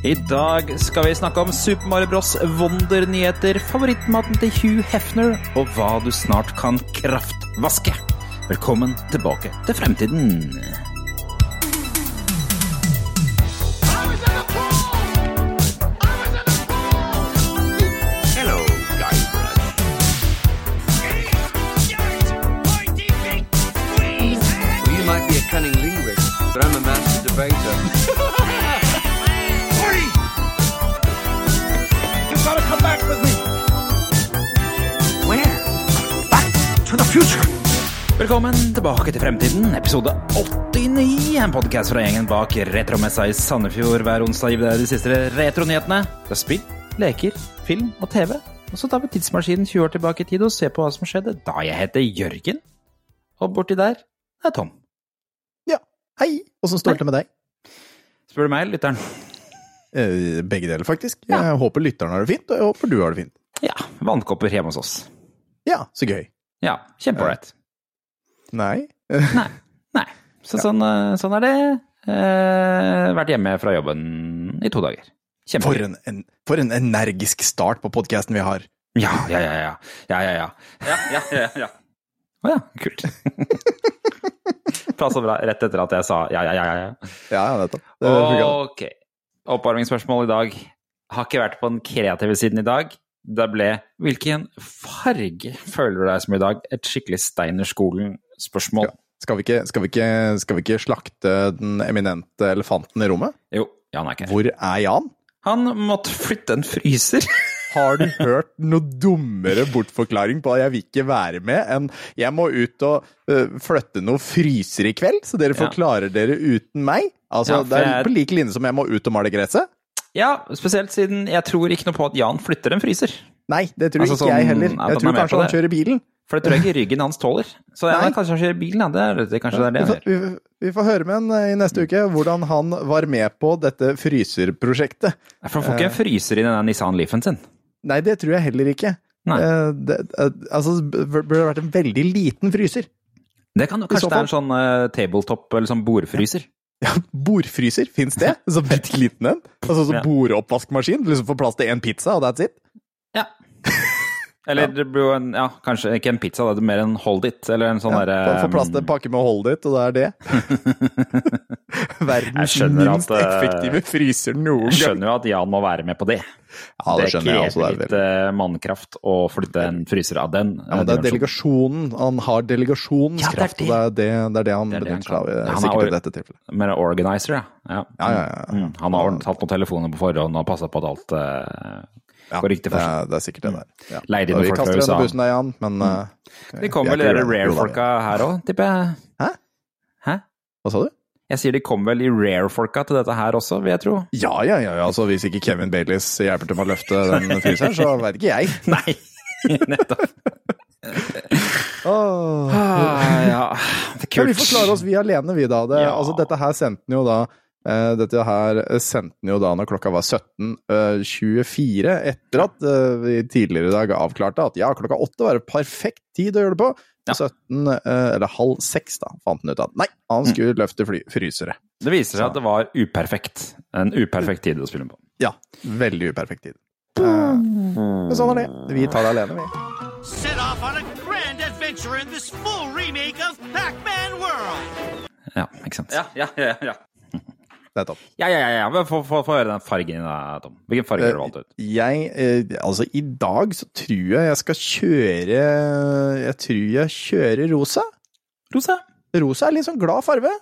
I dag skal vi snakke om Super Mario Bros. wondernyheter, favorittmaten til Hugh Hefner og hva du snart kan kraftvaske. Velkommen tilbake til fremtiden. Hello, Guybrush. Well, you might be a cunning linguist, but I'm a master debater. Velkommen tilbake til fremtiden, episode 89. En podkast fra gjengen bak Retromessa i Sandefjord. Hver onsdag gir vi deg de siste retronyhetene. Det er spill, leker, film og TV. Og så tar vi tidsmaskinen 20 år tilbake i tid og ser på hva som skjedde da jeg heter Jørgen. Og borti der er Tom. Ja. Hei! Åssen står det til med deg? Spør du meg, lytteren? Eh, begge deler, faktisk. Ja. Jeg håper lytteren har det fint, og jeg håper du har det fint. Ja, vannkopper hjemme hos oss. Ja, så gøy. Ja, kjempeålreit. Nei? Nei. Nei. Så sånn, eh, sånn er det. Eh, vært hjemme fra jobben i to dager. For en, en, for en energisk start på podkasten vi har. Ja, ja, ja, ja. Ja, ja, ja. Ja, ja, ja, ja. oh, ja, kult. Passa bra rett etter at jeg sa ja, ja, ja, ja. ja. Ja, ja, nettopp. Det. Ok. Oppvarmingsspørsmål i dag. Har ikke vært på den kreative siden i dag. Det ble hvilken farge føler du deg som i dag? Et skikkelig Steinerskolen-spørsmål. Skal vi, ikke, skal, vi ikke, skal vi ikke slakte den eminente elefanten i rommet? Jo, Jan er ikke her. Hvor er Jan? Han måtte flytte en fryser. Har du hørt noe dummere bortforklaring på at jeg vil ikke være med enn jeg må ut og uh, flytte noen fryser i kveld, så dere Ja. forklarer dere uten meg? Altså, Ja, Det er jeg- på like linje som jeg må ut og male gresset? Ja, spesielt siden jeg tror ikke noe på at Jan flytter en fryser. Nei, det tror Altså ikke jeg sånn heller. Jeg tror kanskje han kjører bilen. For det tror jeg ikke ryggen hans tåler. Så ja, kanskje han kjører bilen, ja. Det er, det, kanskje det er det Vi han får, gjør. vi, vi får høre med han eh, i neste uke hvordan han var med på dette fryserprosjektet. For han får ikke en fryser i denne Nissan Leafen sin. Nei, det tror jeg heller ikke. Nei. Eh, det, eh, altså, det burde vært en veldig liten fryser. Det kan, kanskje det er en sånn uh, tabletop eller sånn bordfryser. Ja, Bordfryser, fins det? Så bitte liten en? Altså så Ja. bordoppvaskmaskin? Liksom får plass til én pizza, og that's it? Ja. Eller det blir jo en, ja, kanskje ikke en pizza, det er mer en hold it, eller en sånn Ja, derre få- få plass til en pakke med hold it, og det er det. Verdens minst at, eh, effektive fryser noen gang. Jeg skjønner jo at Jan må være med på det. Ja, det skjønner jeg også. Det er krever litt eh, mannkraft å flytte en fryser av den. Ja, men det er delegasjonen. Han har delegasjonens Ja, det er det er det, det, er det han Det er det han benytter seg av. er Sikkert i dette tilfellet. Mer organizer, ja. ja. Ja, ja, ja. Mm, han har tatt noen telefoner på forhånd og passa på at alt eh, Ja, går riktig det, for seg. er, det er sikkert det der. Ja. Leid inn noen folk fra kaster Vi kaster under bussen der, Jan, men eh, De kommer vel i rare-folka her òg, tipper jeg. Hæ? Hæ? Hva sa du? Jeg sier de kommer vel i rare-folka til dette her også, vil jeg tro. Ja, ja, ja, ja. Altså, hvis ikke Kevin Baileys hjelper til med å løfte den fryseren, så veit ikke jeg. Nei, nettopp. Åh. Ah, ja, det er Kan vi får forklare oss vi alene, vi, da? Det, Ja. altså, dette her sendte den jo da eh, Dette her sendte den jo da når klokka var 17.24, etter at eh, vi tidligere i dag avklarte at ja, klokka åtte var en perfekt tid å gjøre det på. Ja. 17, eh, eller halv seks, da, fant han ut at nei, han Mm. skulle løfte fly, frysere. Det viser seg at det var uperfekt. En uperfekt tid å spille på. Ja, veldig uperfekt tid. Eh, men sånn er det. Vi tar det alene, vi. Set off on a grand adventure in this full remake of Pac-Man World. Ja, ikke sant. Ja, ja, ja. ja. Nettopp. Ja, ja, ja, ja. Få få- få høre den fargen da, Tom. Hvilken farge har du valgt ut? Jeg eh, Altså, i dag så tror jeg jeg skal kjøre Jeg tror jeg kjører rosa. Rosa. Rosa er litt sånn glad farve.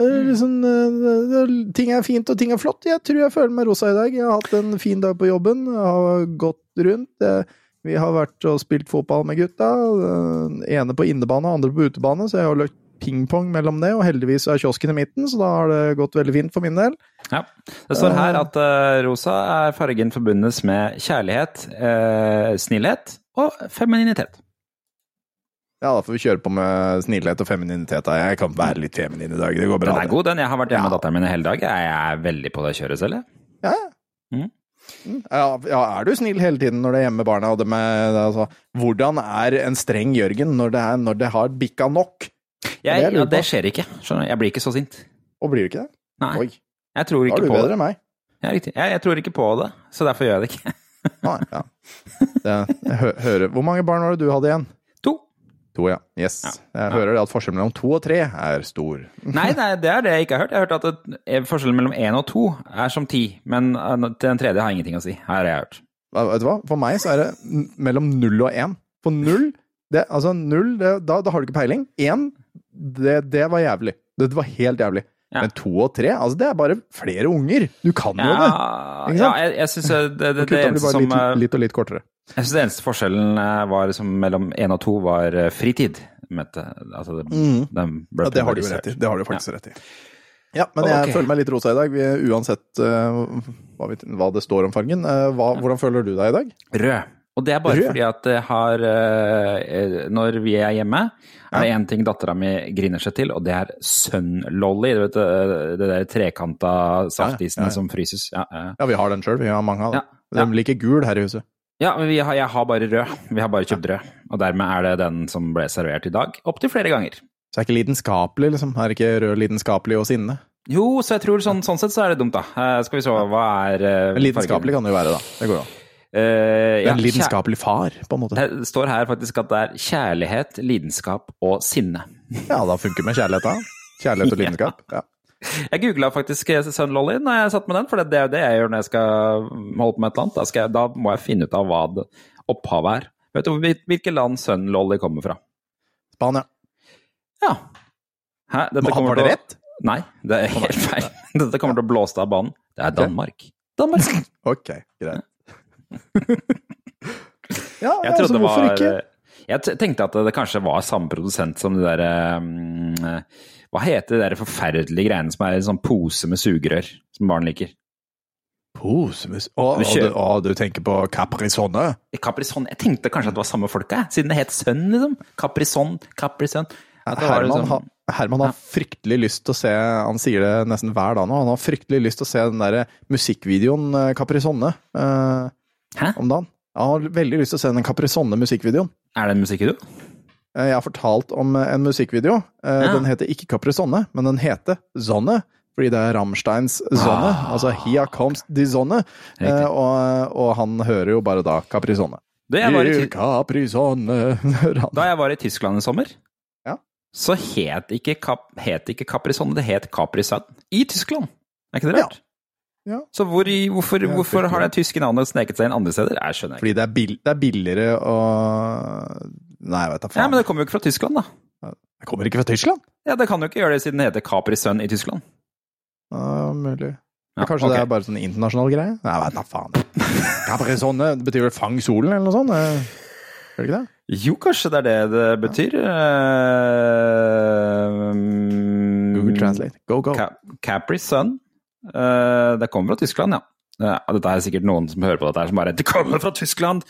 Eh, sånn, eh, ting er fint og ting er flott. Jeg tror jeg føler meg rosa i dag. Jeg har hatt en fin dag på jobben. Jeg har gått rundt. Eh, Vi har vært og spilt fotball med gutta. Den ene på innebane, andre på utebane, så jeg har lagt pingpong mellom det. Og heldigvis er kiosken i midten, så da har det gått veldig fint for min del. Ja. Det står her at eh, rosa er fargen forbundes med kjærlighet, eh, snillhet og femininitet. Ja, da får vi kjøre på med snillhet og femininitet. da. Jeg kan være litt feminin i dag. Det går bra. Den er god, den. Jeg har vært hjemme med datteren min i hele dag. Jeg er veldig på det kjøret selv, jeg. Ja, ja. Mhm. Mm. ja, ja, er du snill hele tiden når du er hjemme med barna? Og det med, altså, hvordan er en streng Jørgen når det, er, når det har bikka nok? Jeg, jeg ja, det skjer ikke. Skjønner? Jeg blir ikke så sint. Og blir du ikke det? Nei. Oi, Jeg tror da er du på bedre det. enn meg. Ja, riktig. Jeg, jeg tror ikke på det, så derfor gjør jeg det ikke. Nei, ja. Det, jeg hø hører Hvor mange barn var det du hadde igjen? To. To, ja. Yes. Jeg hører det at forskjellen mellom to og tre er stor. Nei, nei, det er det jeg ikke har hørt. Jeg har hørt at det, forskjellen mellom én og to er som ti, men eh, til den tredje har ingenting å si. Her har jeg hørt. Vet du hva? For meg så er det mellom null og én. For null, det, altså null, det, da, da har du ikke peiling. Én, det, det var jævlig. Det var helt jævlig. Ja. Men to og tre, altså det er bare flere unger. Du kan jo det. Ikke sant? ja jeg, jeg syns det, det, det, Og eneste som litt, eh, litt og litt kortere. Jeg synes det eneste forskjellen eh, var liksom mellom én og to var eh, fritid. Mette, altså, det, den ble Ja, det har du jo rett i. Det har du faktisk rett i. Ja, men jeg okay. føler meg litt rosa i dag. Vi, uansett uh, hva, vi, hva det står om fargen. Uh, hva, hvordan føler du deg i dag? Rød. Og det er bare fordi at det har eh, Når vi er hjemme, er det én ting dattera mi griner seg til, og det er Sun-lolly. Du vet eh, det der trekanta saftisen Ja, ja, ja. som fryses. Ja, ja. Ja, vi har den sjøl. Vi har mange av dem. Ja. De liker gul her i huset. ja men vi har, jeg har bare rød. Vi har bare kjøpt rød. Og dermed er det den som ble servert i dag. Opptil flere ganger. Så er ikke lidenskapelig, liksom. Er ikke rød lidenskapelig og sinne? Jo, så jeg tror sånn, sånn sett så er det dumt, da. Eh, skal vi se, hva er eh, lidenskapelig kan det jo være, da. Det går jo an. Eh, ja, en lidenskapelig far, på en måte. Det står her faktisk at det er kjærlighet, lidenskap og sinne. Ja, da funker med kjærlighet, da. Kjærlighet og lidenskap. Ja. Jeg googla faktisk Sun Lolly når jeg satt med den, for det er jo det jeg gjør når jeg skal holde på med et eller annet. Da, jeg, da må jeg finne ut av hva det opphavet er. Vet du hvil- hvilke land Sun Lolly kommer fra? Spania. Ja. Hæ? Dette Var kommer det til å- rett? Nei, det er helt feil. Dette kommer til å blåse av banen. Det er Danmark. Danmark. Ok, greit. ja, Jeg altså, det hvorfor var ikke? Jeg tenkte at det kanskje var samme produsent som det derre um, Hva heter de der forferdelige greiene som er en sånn pose med sugerør, som barn liker? pose Å, Du å, du, å, du tenker på Caprisonne? Caprisonne. Jeg tenkte kanskje at det var samme folka, siden det het Sønn, liksom. Caprisonne, Caprisonne. Det Herman, liksom- har, Herman har fryktelig lyst til å se Han sier det nesten hver dag nå. Han har fryktelig lyst til å se den der musikkvideoen eh, Caprisonne eh, Hæ? om dagen. Jeg har veldig lyst til å se den Caprisonne-musikkvideoen. Er det en musikkvideo? Eh, Jeg har fortalt om eh, en musikkvideo. Eh, Ja. Den heter ikke Caprisonne, men den heter Zonne. Fordi det er Rammsteins Zonne. Ah. Altså Hia Comes the Sonne. Eh, og, og han hører jo bare da Caprisonne. Da jeg, var i, da jeg var i Tyskland i sommer, Ja. så het ikke, Cap, het ikke Caprisonne, det het Caprisonne. I Tyskland! Er ikke det rart? Ja. Så hvor hvorfor, Ja, hvorfor har det tyske navnet sneket seg inn andre steder? Jeg skjønner ikke. Fordi det er, bill det er billigere å Nei, jeg vet da Ja. Men det kommer jo ikke fra Tyskland, da. Det kommer ikke fra Tyskland? Ja, Det kan jo ikke gjøre det siden det heter Capri Sun i Tyskland. Ja, mulig. Ja, Kanskje det er bare sånn internasjonal greie? Nei, vet da faen. Capri Sun betyr vel fang solen, eller noe sånt? Eh, Gjør det ikke det? Jo, kanskje det er det det betyr. Ja. mm, Google Translate. Go, go. Cap Capri Sun. Eh, det kommer fra Tyskland, ja. Dette er sikkert noen som hører på dette her som bare Det kommer fra Tyskland!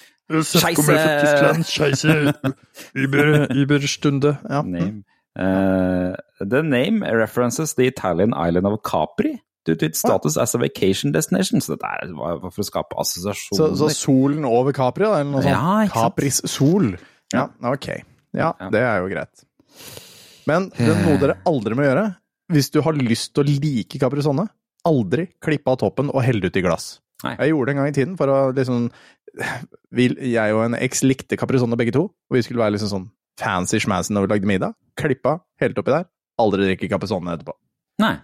Über, Überstunde. Ja. Name. Uh, the name references the Italian island of Capri due to its status as a vacation destination. Så dette er for å skape assosiasjoner. så solen over Capri, da? Eller noe sånt? Ja. Capris sol. Ja, ok. Ja, det er jo greit. Men det er noe dere aldri må gjøre, hvis du har lyst til å like Caprisonne, aldri klippe av toppen og helle ut i glass. Nei. Jeg gjorde det en gang i tiden for å liksom vi, Jeg og en eks likte Caprisonne begge to, og vi skulle være liksom sånn fancy schmancy når vi lagde middag. Klippa, helt oppi der. Aldri drikke Caprisonne etterpå. Nei.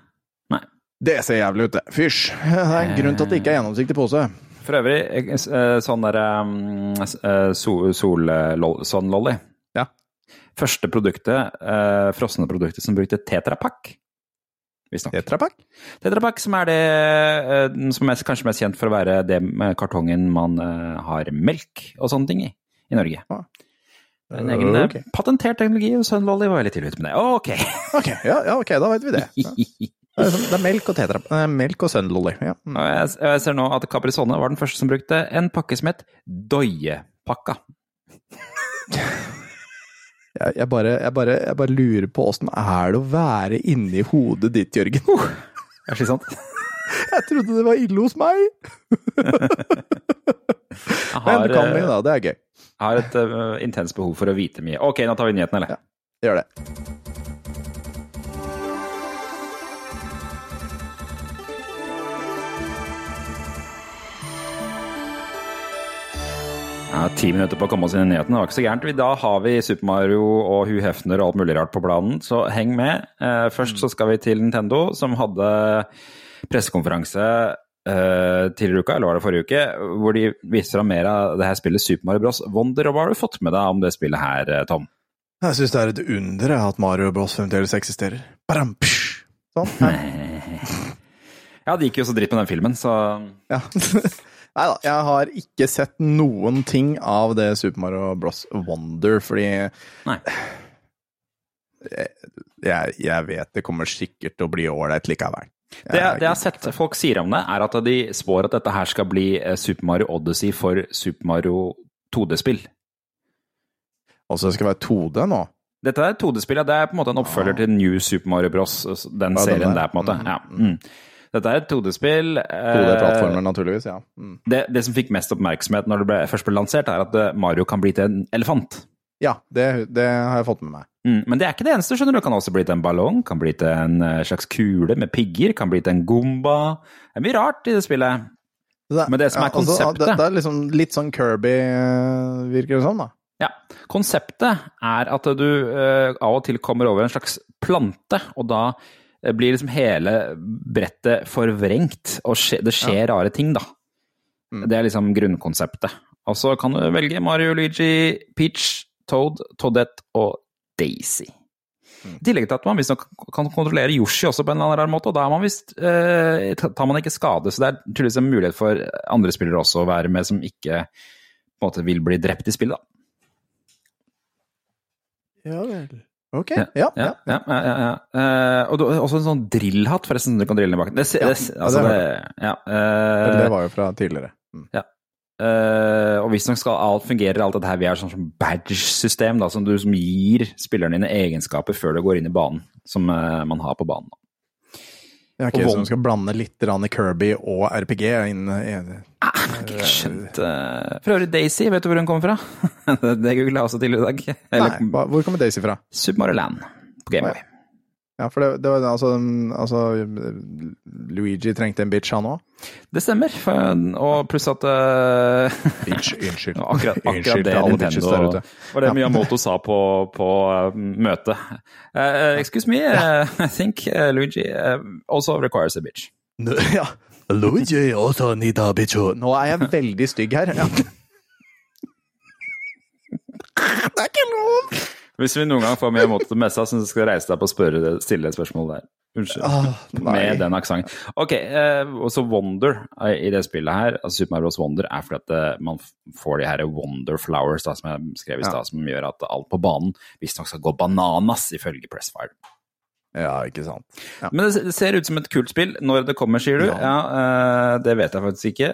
Nei. Det ser jævlig ut, det. Fysj. Det er en grunn til at det ikke er gjennomsiktig pose. For øvrig, eh, sånn der um, sol, sol lol- sånn lolly. Ja. Første produktet, eh, frosne produktet som brukte Tetra Visstnok. Tetrapack? Som er det eh, som er kanskje mest kjent for å være det med kartongen man eh, har melk og sånne ting i i Norge. Ah. En egen okay. Patentert teknologi, og Sun Lolly var veldig tidlig ute med det. Ok! okay ja, ja, ok, da vet vi det. Ja. Det er sånn- det er melk og tetra... eh, Melk og Sunlolly. Ja. Mm. Jeg, jeg ser nå at Caprisone var den første som brukte en pakke som het Doie-pakka. Jeg, jeg, bare, jeg, bare, jeg bare lurer på åssen er det å være inni hodet ditt, Jørgen? Er det slitsomt? Jeg trodde det var ille hos meg! Jeg Men har, du kan mye, eh, da. Det er gøy. har et uh, intenst behov for å vite mye. Ok, nå tar vi nyhetene, eller? Gjør det. Ja, Ti minutter på å komme oss inn i nyhetene, det var ikke så gærent. Da har vi Super Mario og Hu Hefner og alt mulig rart på planen, så heng med. Eh, først så skal vi til Nintendo, som hadde pressekonferanse eh, tidligere uka, eller var det forrige uke, hvor de viste fram mer av det her spillet Super Mario Bros. Wonder. Og hva har du fått med deg om det spillet her, eh, Tom? Jeg syns det er et under at Mario Bros fremdeles eksisterer. Badam, psh. Sånn. Ja. Ja, det gikk jo så dritt med den filmen, så ja. Nei da, jeg har ikke sett noen ting av det Super Mario Bros. Wonder, fordi Nei. jeg, jeg vet det kommer sikkert til å bli ålreit likevel. Jeg Det, det jeg har sett folk sier om det, er at de spår at dette her skal bli eh, Super Mario Odyssey for Super Mario 2D-spill. Altså det skal være 2D nå. Dette er 2D-spill, ja. Det er på en måte en oppfølger til New Super Mario Bros. Den Ja, serien der. der, på en måte. Mm, Ja. Mm. Dette er et 2D-spill. 2D-plattformer, naturligvis. ja. Mm. det, det som fikk mest oppmerksomhet når det ble, først ble lansert, er at eh, Mario kan bli til en elefant. Ja, det, det har jeg fått med meg. Mm, men det er ikke det eneste, skjønner du. Det kan også bli til en ballong, kan bli til en eh, slags kule med pigger, kan bli til en gomba. Det er mye rart i det spillet. Men det som er ja, konseptet- Dette er liksom litt sånn Kirby, eh, virker det som, da. Ja. Konseptet er at du uh, av og til kommer over en slags plante, og da eh, blir liksom hele brettet forvrengt, og skje, det skjer rare ting, da. Mm. Det er liksom grunnkonseptet. Og så kan du velge Mario, Luigi, Peach, Toad, Toadette og Daisy. Mm. I tillegg til at man visstnok kan kontrollere Yoshi også på en eller annen rar måte, og da er man vist, eh, tar man ikke skade, så det er tydeligvis en mulighet for andre spillere også å være med som ikke på en måte vil bli drept i spillet. da. Ja vel. Ok, ja. ja, Ja, ja, ja, ja, ja. Eh, og du også en sånn drillhatt, forresten, du kan drille ned bak. Det, Ja, det, altså, det det, ja, Eller Det var jo fra tidligere. Mm. eh, og visstnok skal alt fungere, alt dette her vi har sånn som badge-system, da, som, du, som gir spillerne dine egenskaper før du går inn i banen, som uh, man har på banen. Ja, ok, Så du skal blande litt i Kirby og RPG inn i Ah, ikke skjønt eh, For øvrig, Daisy, vet du hvor hun kommer fra? det googla jeg også tidligere i dag. Eller Nei, hva- hvor kommer Daisy fra? Super Mario Land på Gameboy. Ja, for det, det var altså, altså Luigi trengte en bitch, han òg. Det stemmer, for, og pluss at uh... Bitch, unnskyld. Akkurat, akkurat Unnskyld det til alle bitches der Nintendo ute. var det Miyamoto sa på, på uh, møtet. Uh, excuse me, uh, I think uh, Luigi uh, also requires a bitch. Ja. Nå er jeg veldig stygg her. Ja. Det er ikke lov! Hvis vi noen gang får Miyamoto til messa, så skal jeg reise deg opp og spørre, stille et spørsmål der. Unnskyld. Ah. Med den aksenten. Ok, eh, også Wonder uh, i det spillet her, altså Super Mario Bros. Wonder, er fordi at uh, man får de her Wonder Flowers, da, som jeg skrev i Ja. som gjør at alt på banen visstnok skal gå bananas, ifølge Pressfire. Ja, ikke sant. Ja. Men det ser ut som et kult spill. Når det kommer, sier du? Ja. Ja, eh, Det vet jeg faktisk ikke.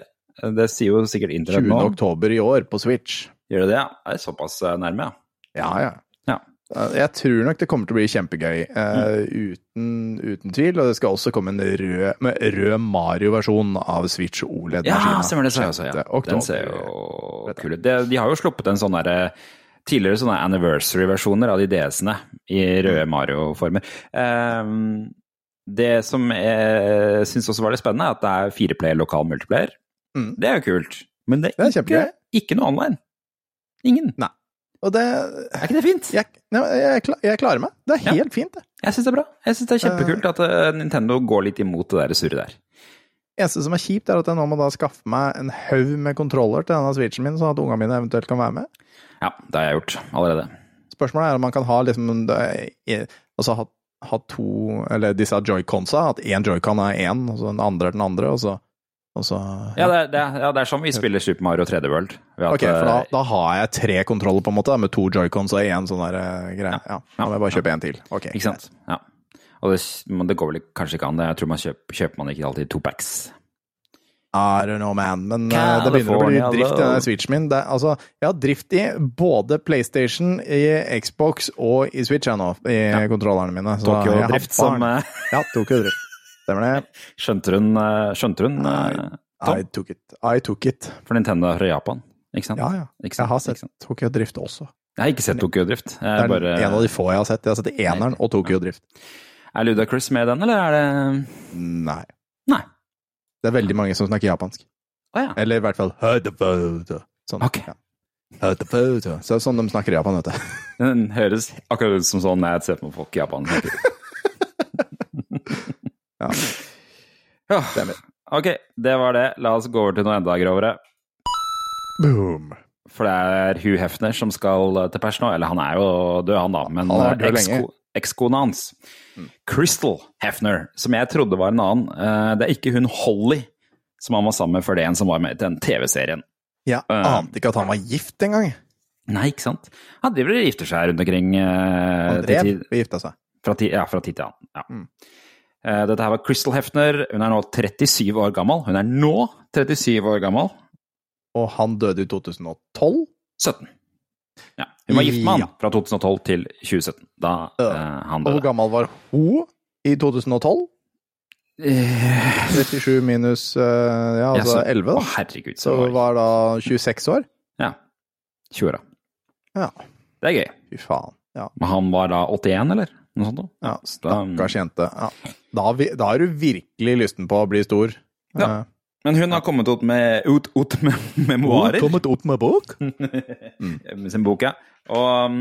Det sier jo sikkert 20. internett nå. oktober i år på Switch. Gjør det det? Det er såpass eh, nærme, ja. Ja, ja. Ja. Jeg tror nok det kommer til å bli kjempegøy, eh, uten, uten tvil. Og det skal også komme en rød, rød Mario-versjon av Switch OLED-maskinen. Ja, stemmer det. ser jeg også, ja. Den ser jo kul ut. De har jo sluppet en sånn derre Tidligere sånne anniversary-versjoner av de DS-ene i røde Mario-former. Um, det som jeg syns også var litt spennende, er at det er fireplayer lokal multiplayer. Mm. Det er jo kult. Men det Det er, er kjempegøy. ikke, ikke noe online. Ingen. Og det Er ikke det fint? Jeg, jeg, jeg klarer meg. Det er Ja. helt fint, det. Jeg syns det er bra. Jeg synes det er kjempekult at eh, Nintendo går litt imot det der surret der. Eneste som er kjipt, er at jeg nå må da skaffe meg en haug med kontroller til denne Switchen min, sånn at ungene mine eventuelt kan være med. Ja, det har jeg gjort allerede. Spørsmålet er om man kan ha liksom Altså ha, ha to Eller disse joyconsa. At én joycon er én, og så den andre er den andre, og så, og så Ja det, er- det, er- ja, det er sånn vi spiller Super Mario 3D World. Ok, for da, eh, da har jeg tre kontroller, på en måte, med to joycons og én sånn der eh, greie. Ja, da må jeg bare kjøpe en til. Ok, Ikke sant? Ja. Og det, men det går vel kanskje ikke an. det. Jeg tror man kjøper, kjøper man ikke alltid to packs. I don't know, man. Men eh, det begynner å bli drift i denne. Switchen min. Det, altså, jeg har drift i både PlayStation, i Xbox og i Switch jeg nå, i kontrollerne mine. Så Tokyo jeg Drift som eh, Ja, Tokyo Drift. Stemmer det. Skjønte hun, eh, skjønte hun eh, Tom? I took it. I took it. For Nintendo fra Japan, ikke sant? Ja, ja. Ikke sant? Jeg har sett? Tokyo Drift også. Jeg har ikke sett Tokyo Drift. Det er bare, en av de få jeg har sett. Jeg har sett eneren og Tokyo Drift. Er Ludacris med i den, eller er det Nei. Nei. Det er veldig mange som snakker japansk. Oh, ja. Eller i hvert fall Sånn. Ok. Ja. Så sånn de snakker i Japan, vet du. Den høres akkurat ut som sånn jeg ser på folk i Japan. Ja. Ja. Ok, det var det. La oss gå over til noe enda grovere. Boom. For det er Hugh Hefner som skal til pers nå. Eller han er jo død, han da, men Han ekskona hans, Crystal Hefner, som jeg trodde var en annen, eh, det er ikke hun Holly som han var sammen med før det, en som var med i den TV-serien. Jeg Eh. ante ikke at han var gift engang. Nei, ikke sant? Han driver og gifter seg rundt omkring eh, Han drev og gifta seg. fra, ti, ja, fra tid til annen. Ja. Mm. Eh, Dette her var Crystal Hefner. Hun er nå 37 år gammel. Hun er nå 37 år gammel. Og han døde i 2012. 17. Ja. Hun var gift med Ja. han fra 2012 til 2017, da Ja. eh, han døde. hvor gammel var hun i 2012? Eh, 37 minus uh, ja, ja, altså så- 11, Å, da. herregud. Så Så var var da 26 år? Ja. 20 år, da. Ja. Det er gøy. Fy faen. Ja. Men han var da 81, eller? Noe sånt? da? ja Stakkars jente. Ja. Da, da har du virkelig lysten på å bli stor. Ja. Men hun har kommet ut med, ut, ut med memoarer. Kommet ut med bok? med sin bok, ja. Og um,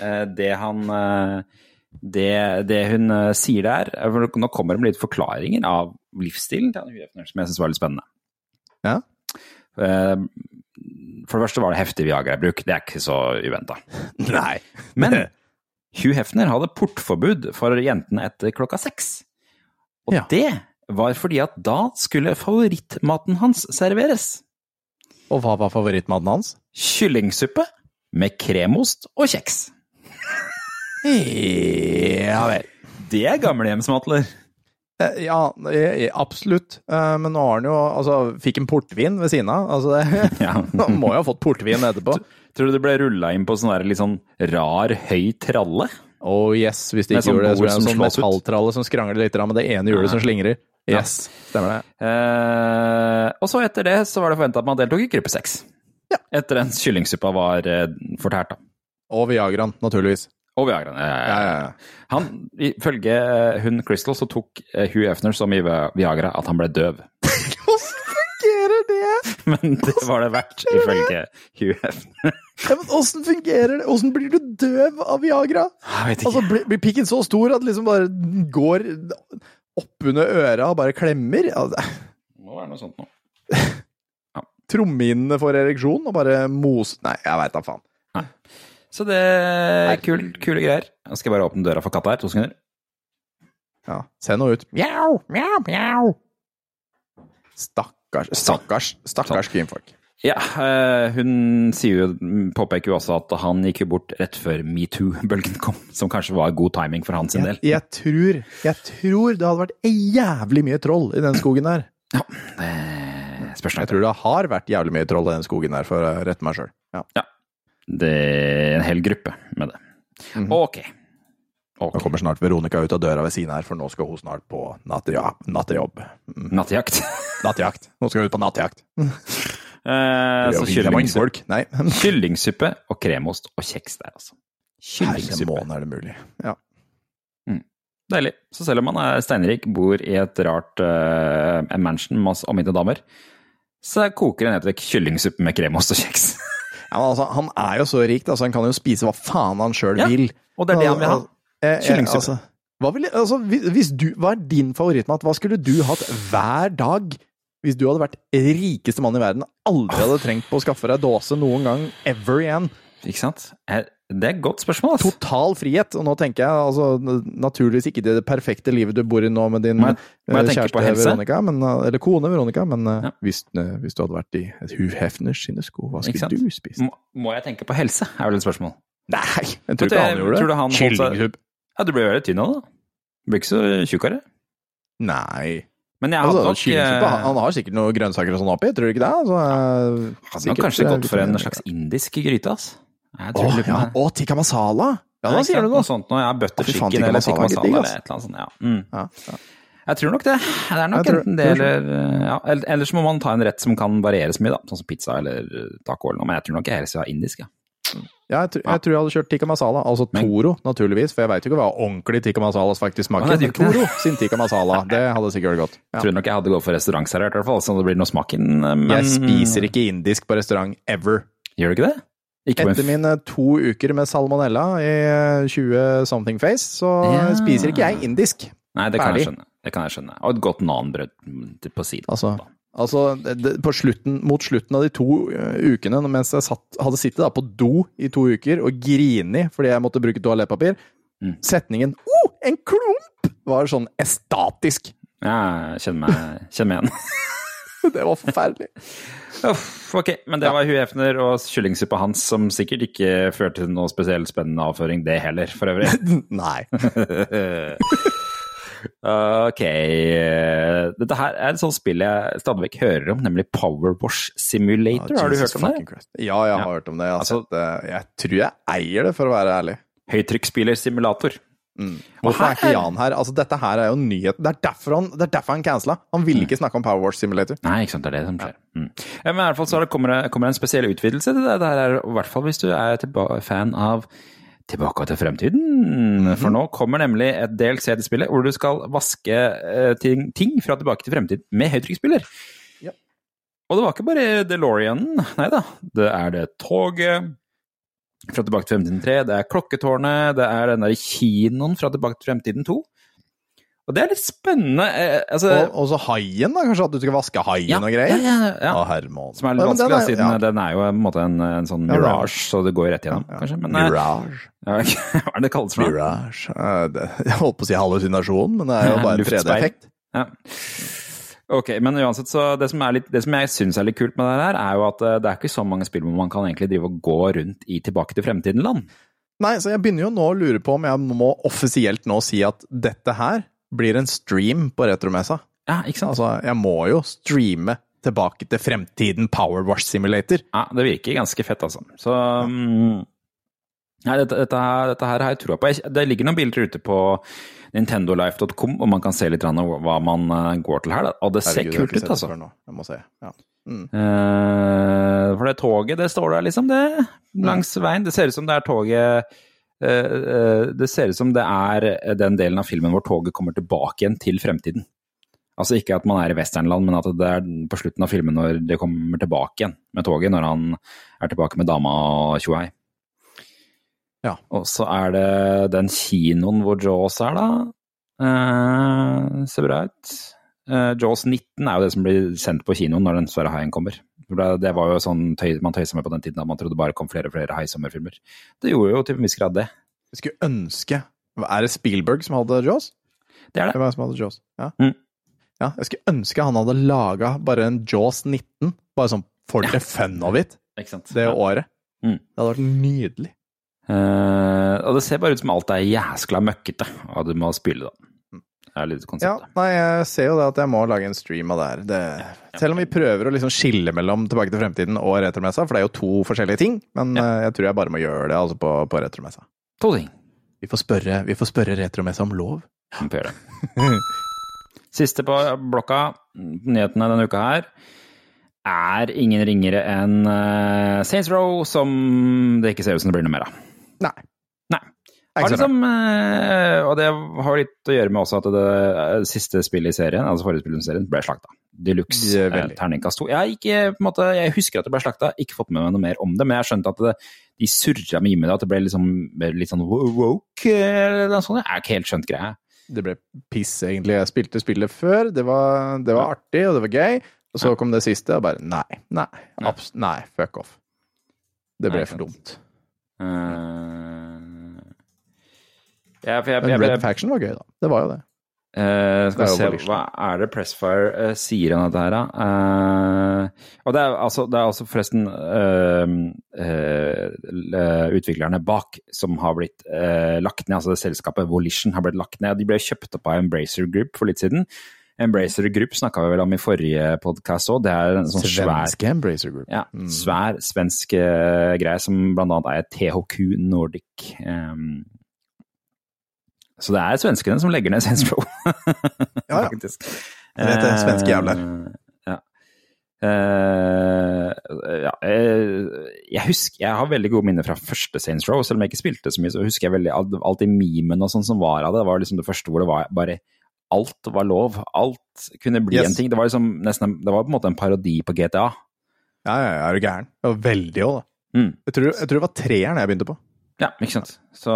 eh, det han eh, det, det hun eh, sier der er for Nå kommer det med litt forklaringer av livsstilen til Hugh Hefner, som jeg syns var litt spennende. Ja. For det første var det heftig Viagra-bruk. Det er ikke så uventa. Nei. Men Hugh Hefner hadde portforbud for jentene etter klokka seks. Og Ja. det var fordi at da skulle favorittmaten hans serveres. Og hva var favorittmaten hans? Kyllingsuppe med kremost og kjeks. Ja vel. Det er gamlehjemsmatler. Eh, Ja, eh, absolutt. Eh, Men nå har han jo altså Fikk en portvin ved siden av. Altså, det, Ja. han må jo ha fått portvin etterpå. Tror du det ble rulla inn på sånn der litt sånn rar, høy tralle? Oh yes, hvis de ikke sånn gjorde det, så det en som sånn metalltralle som skrangler litt med det ene hjulet som slingrer. Yes, stemmer det. Eh, og så etter det så var det forventa at man deltok i gruppe seks. Ja. Etter den kyllingsuppa var eh, fortært, da. Og Viagraen, naturligvis. Og Viagraen, Ja, ja, Ja, ja. Han, Ifølge eh, hun Crystal så tok eh, Hugh Hefner så mye Viagra at han ble døv. Hvordan fungerer det? Men det var det verdt, ifølge Hugh Hefner. Ja, men Åssen fungerer det? Åssen blir du døv av Viagra? Jeg vet ikke. Altså, blir, blir pikken så stor at liksom bare går oppunder øra og bare klemmer? Ja, Det må være noe sånt nå. Trommehinnene får ereksjon og bare mos... Nei, jeg veit da faen. Så det er kul, kule greier. Jeg skal bare åpne døra for katta her. To sekunder. Ja, se nå ut. Mjau, mjau, mjau. Stakkars, stakkars, stakkars kvinnfolk. Ja, eh, hun sier jo, påpeker jo også at han gikk jo bort rett før metoo-bølgen kom, som kanskje var god timing for hans sin del. Jeg, jeg, tror, jeg tror det hadde vært jævlig mye troll i den skogen der. Det spørs Jeg tror det har vært jævlig mye troll i den skogen der, for å rette meg sjøl. Ja. Det er en hel gruppe med det. Mhm. Ok. Nå kommer snart Veronica ut av døra ved siden her, for nå skal hun snart på nattja- nattejobb. Mm. Nattejakt. Nattjakt. Nå skal hun ut på nattjakt. Eh, så er kyllingsuppe. Kyllingsuppe og kremost og kjeks der, altså. Kyllingsuppe. er det mulig. Ja. Deilig. Så selv om man er steinrik, bor i et rart uh, mansion med masse omgitte damer, så koker det ned til kyllingsuppe med kremost og kjeks. Ja, men altså, han er jo så rik, altså, han kan jo spise hva faen han sjøl Ja, vil. Og det er det han vil ha. Eh, Kyllingsuppe. Altså, hva, vil, altså, hvis du, hva er din favorittmat? Hva skulle du hatt hver dag hvis du hadde vært rikeste mann i verden? Aldri hadde trengt på å skaffe deg dåse noen gang ever igjen. Ikke sant? Det er et godt spørsmål, Ass. Total frihet. Og nå tenker jeg altså, naturligvis ikke det perfekte livet du bor i nå med din men, eh, på kjæreste? Veronica, men, eh, eller kone Veronica, men eh, Ja. hvis, hvis du hadde vært i et Hugh Hefners sine sko, hva skulle du spist? Må, må jeg tenke på helse, er vel et spørsmål. Nei, jeg tror ikke han gjorde det. Kyllingsuppe. Ja, du jo veldig tynn av det. Blir ikke så tjukkere. Nei. Men jeg hadde Altså, nok eh, han, han har sikkert noen grønnsaker og sånn oppi, tror du ikke det? Altså, eh, hadde sikkert, kanskje eh, gått for en slags indisk gryte, ass. Å, ja. Å, tikka masala! Ja, da sier du noe. Noe sånt nå. Ja, butter chicken eller tikka masala eller et eller annet sånt. Ja. Mm. Ja, ja. Jeg tror nok det. Det er nok tror- enten det eller ja, Ellers må man ta en rett som kan varieres mye, da. Sånn som pizza eller taco eller noe. Men jeg tror nok jeg helst vil ha indisk, ja. Ja, jeg, tror, jeg tror jeg hadde kjørt tikka masala. Altså Men- Toro, naturligvis. For jeg veit jo ikke hva ordentlig tikka masala faktisk smaker. ikke Toro sin tikka masala, det hadde sikkert vært godt. Ja. Tror nok jeg hadde gått for restaurantservert, i hvert fall. Så det blir noe smak inn. Men Jeg spiser ikke indisk på restaurant ever. Gjør du ikke det? Ikke Etter mine to uker med salmonella i eh, 20 something face, så Ja. spiser ikke jeg indisk. Nei, det kan jeg skjønne. Det kan jeg skjønne. Og et godt nanbrød mm, på siden. Altså, altså det, slutten, mot slutten av de to eh, ukene, mens jeg satt, hadde sittet da på do i to uker og grini fordi jeg måtte bruke toalettpapir, Mm. setningen 'Å, en klump!' var sånn estatisk. Ja, jeg kjenner meg, kjenner meg igjen. Det var forferdelig. Uff, ok, men det var Hugh Hefner og kyllingsuppa hans som sikkert ikke førte til noe spesielt spennende avføring, det heller, for øvrig. Nei. ok Dette her er et sånt spill jeg stadig vekk hører om, nemlig Powerwash Simulator. Har du hørt om det? Ja, jeg har hørt om det. Jeg, Altså- sett jeg tror jeg eier det, for å være ærlig. Høytrykksspillersimulator. Hvorfor er ikke Jan her? Altså, dette her er jo nyhet. Det er derfor han, det er derfor han cancela. Han Mm. ville ikke snakke om Power Wash Simulator. Nei, ikke sant, det er det som skjer. Mm. Men i hvert fall så er kommer det kommer det en spesiell utvidelse til det. Det her er i hvert fall hvis du er fan av Tilbake til fremtiden. For nå kommer nemlig et DLC til spillet hvor du skal vaske eh, ting, ting fra Tilbake til fremtiden med høytrykksspiller. Ja. Og det var ikke bare DeLorean, nei da. Det er det toget fra Tilbake til fremtiden 3, det er klokketårnet, det er den der kinoen fra Tilbake til fremtiden 2. Og det er litt spennende. Eh, altså, Og, og så haien, da. Kanskje at du skal vaske haien ja, og greier? Ja, ja, ja. Å, herremål. Som er litt vanskelig, er- siden ja. den er jo på en måte en, en sånn mirage, så det går rett igjennom, Ja, kanskje. Men eh, Mirage. hva er det det kalles for? Mirage. Eh, Jeg holdt på å si hallusinasjon, men det er jo bare en Luftspeil. 3D-effekt. Ja. Ok, men uansett, så det som, litt, det som jeg syns er litt kult med det her, er jo at eh, det er ikke så mange spill hvor man kan egentlig drive og gå rundt i Tilbake til fremtiden-land. Nei, så jeg begynner jo nå å lure på om jeg må offisielt nå si at dette her blir en stream på Retromessa. Ja, ikke sant? Altså, jeg må jo streame tilbake til fremtiden Power Wash Simulator. Ja, det virker ganske fett, altså. Så ja. Nei, dette, dette, her, dette her har jeg trua på. Det ligger noen bilder ute på nintendolife.com, og man kan se litt av hva man eh, går til her. Og det ser Herregud, kult ut, altså. Jeg må se. Ja. Mm. Eh, for det toget, det står der liksom, det. Langs veien. Det ser ut som det er toget Det ser ut som det er den delen av filmen hvor toget kommer tilbake igjen til fremtiden. Altså ikke at man er i westernland, men at det er på slutten av filmen når det kommer tilbake igjen med toget, når han er tilbake med dama og tjohei. Ja. Og så er det den kinoen hvor Jaws er, da. Eh, ser bra ut. Eh, Jaws 19 er jo det som blir sendt på kinoen når den svære haien kommer. Det, det var jo sånn tøy, man tøysa med på den tiden at man trodde bare kom flere og flere heisommerfilmer. Det gjorde jo til en viss grad det. Jeg skulle ønske Er det Spielberg som hadde Jaws? Det er det. Hvem er det som hadde Jaws? Ja. Mm. ja. Jeg skulle ønske han hadde laga bare en Jaws 19, bare sånn for the fun of it, det året. Mm. Det hadde vært nydelig. Uh, og det ser bare ut som alt er jæskla møkkete, og du må spille, da. Er litt Ja, nei, jeg ser jo det at jeg må lage en stream av det her. Det, selv om vi prøver å liksom skille mellom Tilbake til fremtiden og Retromessa, for det er jo to forskjellige ting, men ja. jeg tror jeg bare må gjøre det altså på, på Retromessa. To ting. Vi får spørre, vi får spørre Retromessa om lov. Vi får gjøre det. Siste på blokka, nyhetene denne uka her, er ingen ringere enn uh, Saints Row, som det ikke ser ut som det blir noe mer av. Nei. Har liksom, eh, og det har litt å gjøre med også at det det siste spillet i serien, altså forrige spill i serien, ble slakta. Deluxe eh, terningkast 2. Jeg, ikke, måte, jeg husker at det ble slakta, ikke fått med meg noe mer om det, men jeg skjønte at det, de surra mye med det, at det ble liksom, litt sånn woke, eller noe sånt. Jeg har ikke helt skjønt greia. Det ble piss, egentlig. Jeg spilte spillet før, det var, det var artig, og det var gøy. Og så kom det siste, og bare nei, nei, nei, fuck off. Det ble nei, for dumt. Eh, ja, for jeg, Men jeg, Red jeg, Faction var gøy, da. Det var jo det. Uh, skal vi se, hva er det Pressfire uh, sier om dette her, da? Uh, og det er altså, det er altså forresten utviklerne bak som har blitt lagt ned, altså det selskapet Volition har blitt lagt ned. De ble kjøpt opp av Embracer Group for litt siden. Embracer Group snakka vi vel om i forrige podkast òg. Det er en sånn svær Svenske Embracer Group. ja, Mm. svær svensk greie som blant annet er THQ Nordic. ehm. Så det er svenskene som legger ned Saints Row, Ja, ja. faktisk. Jeg vet det, svenske jævler. Eh, Ja. Eh, ja, eh, jeg husker, jeg har veldig gode minner fra første Saints Row, selv om jeg ikke spilte så mye, så husker jeg veldig i memen og sånn som var av det. Det var liksom det første hvor det var bare Alt var lov. Alt kunne bli Yes. en ting. Det var liksom nesten, det var på en måte en parodi på GTA. Ja, ja, ja, er du gæren? Det var veldig òg, da. Mm. Jeg tror, jeg tror det var treeren jeg begynte på. Ja, ikke sant. Så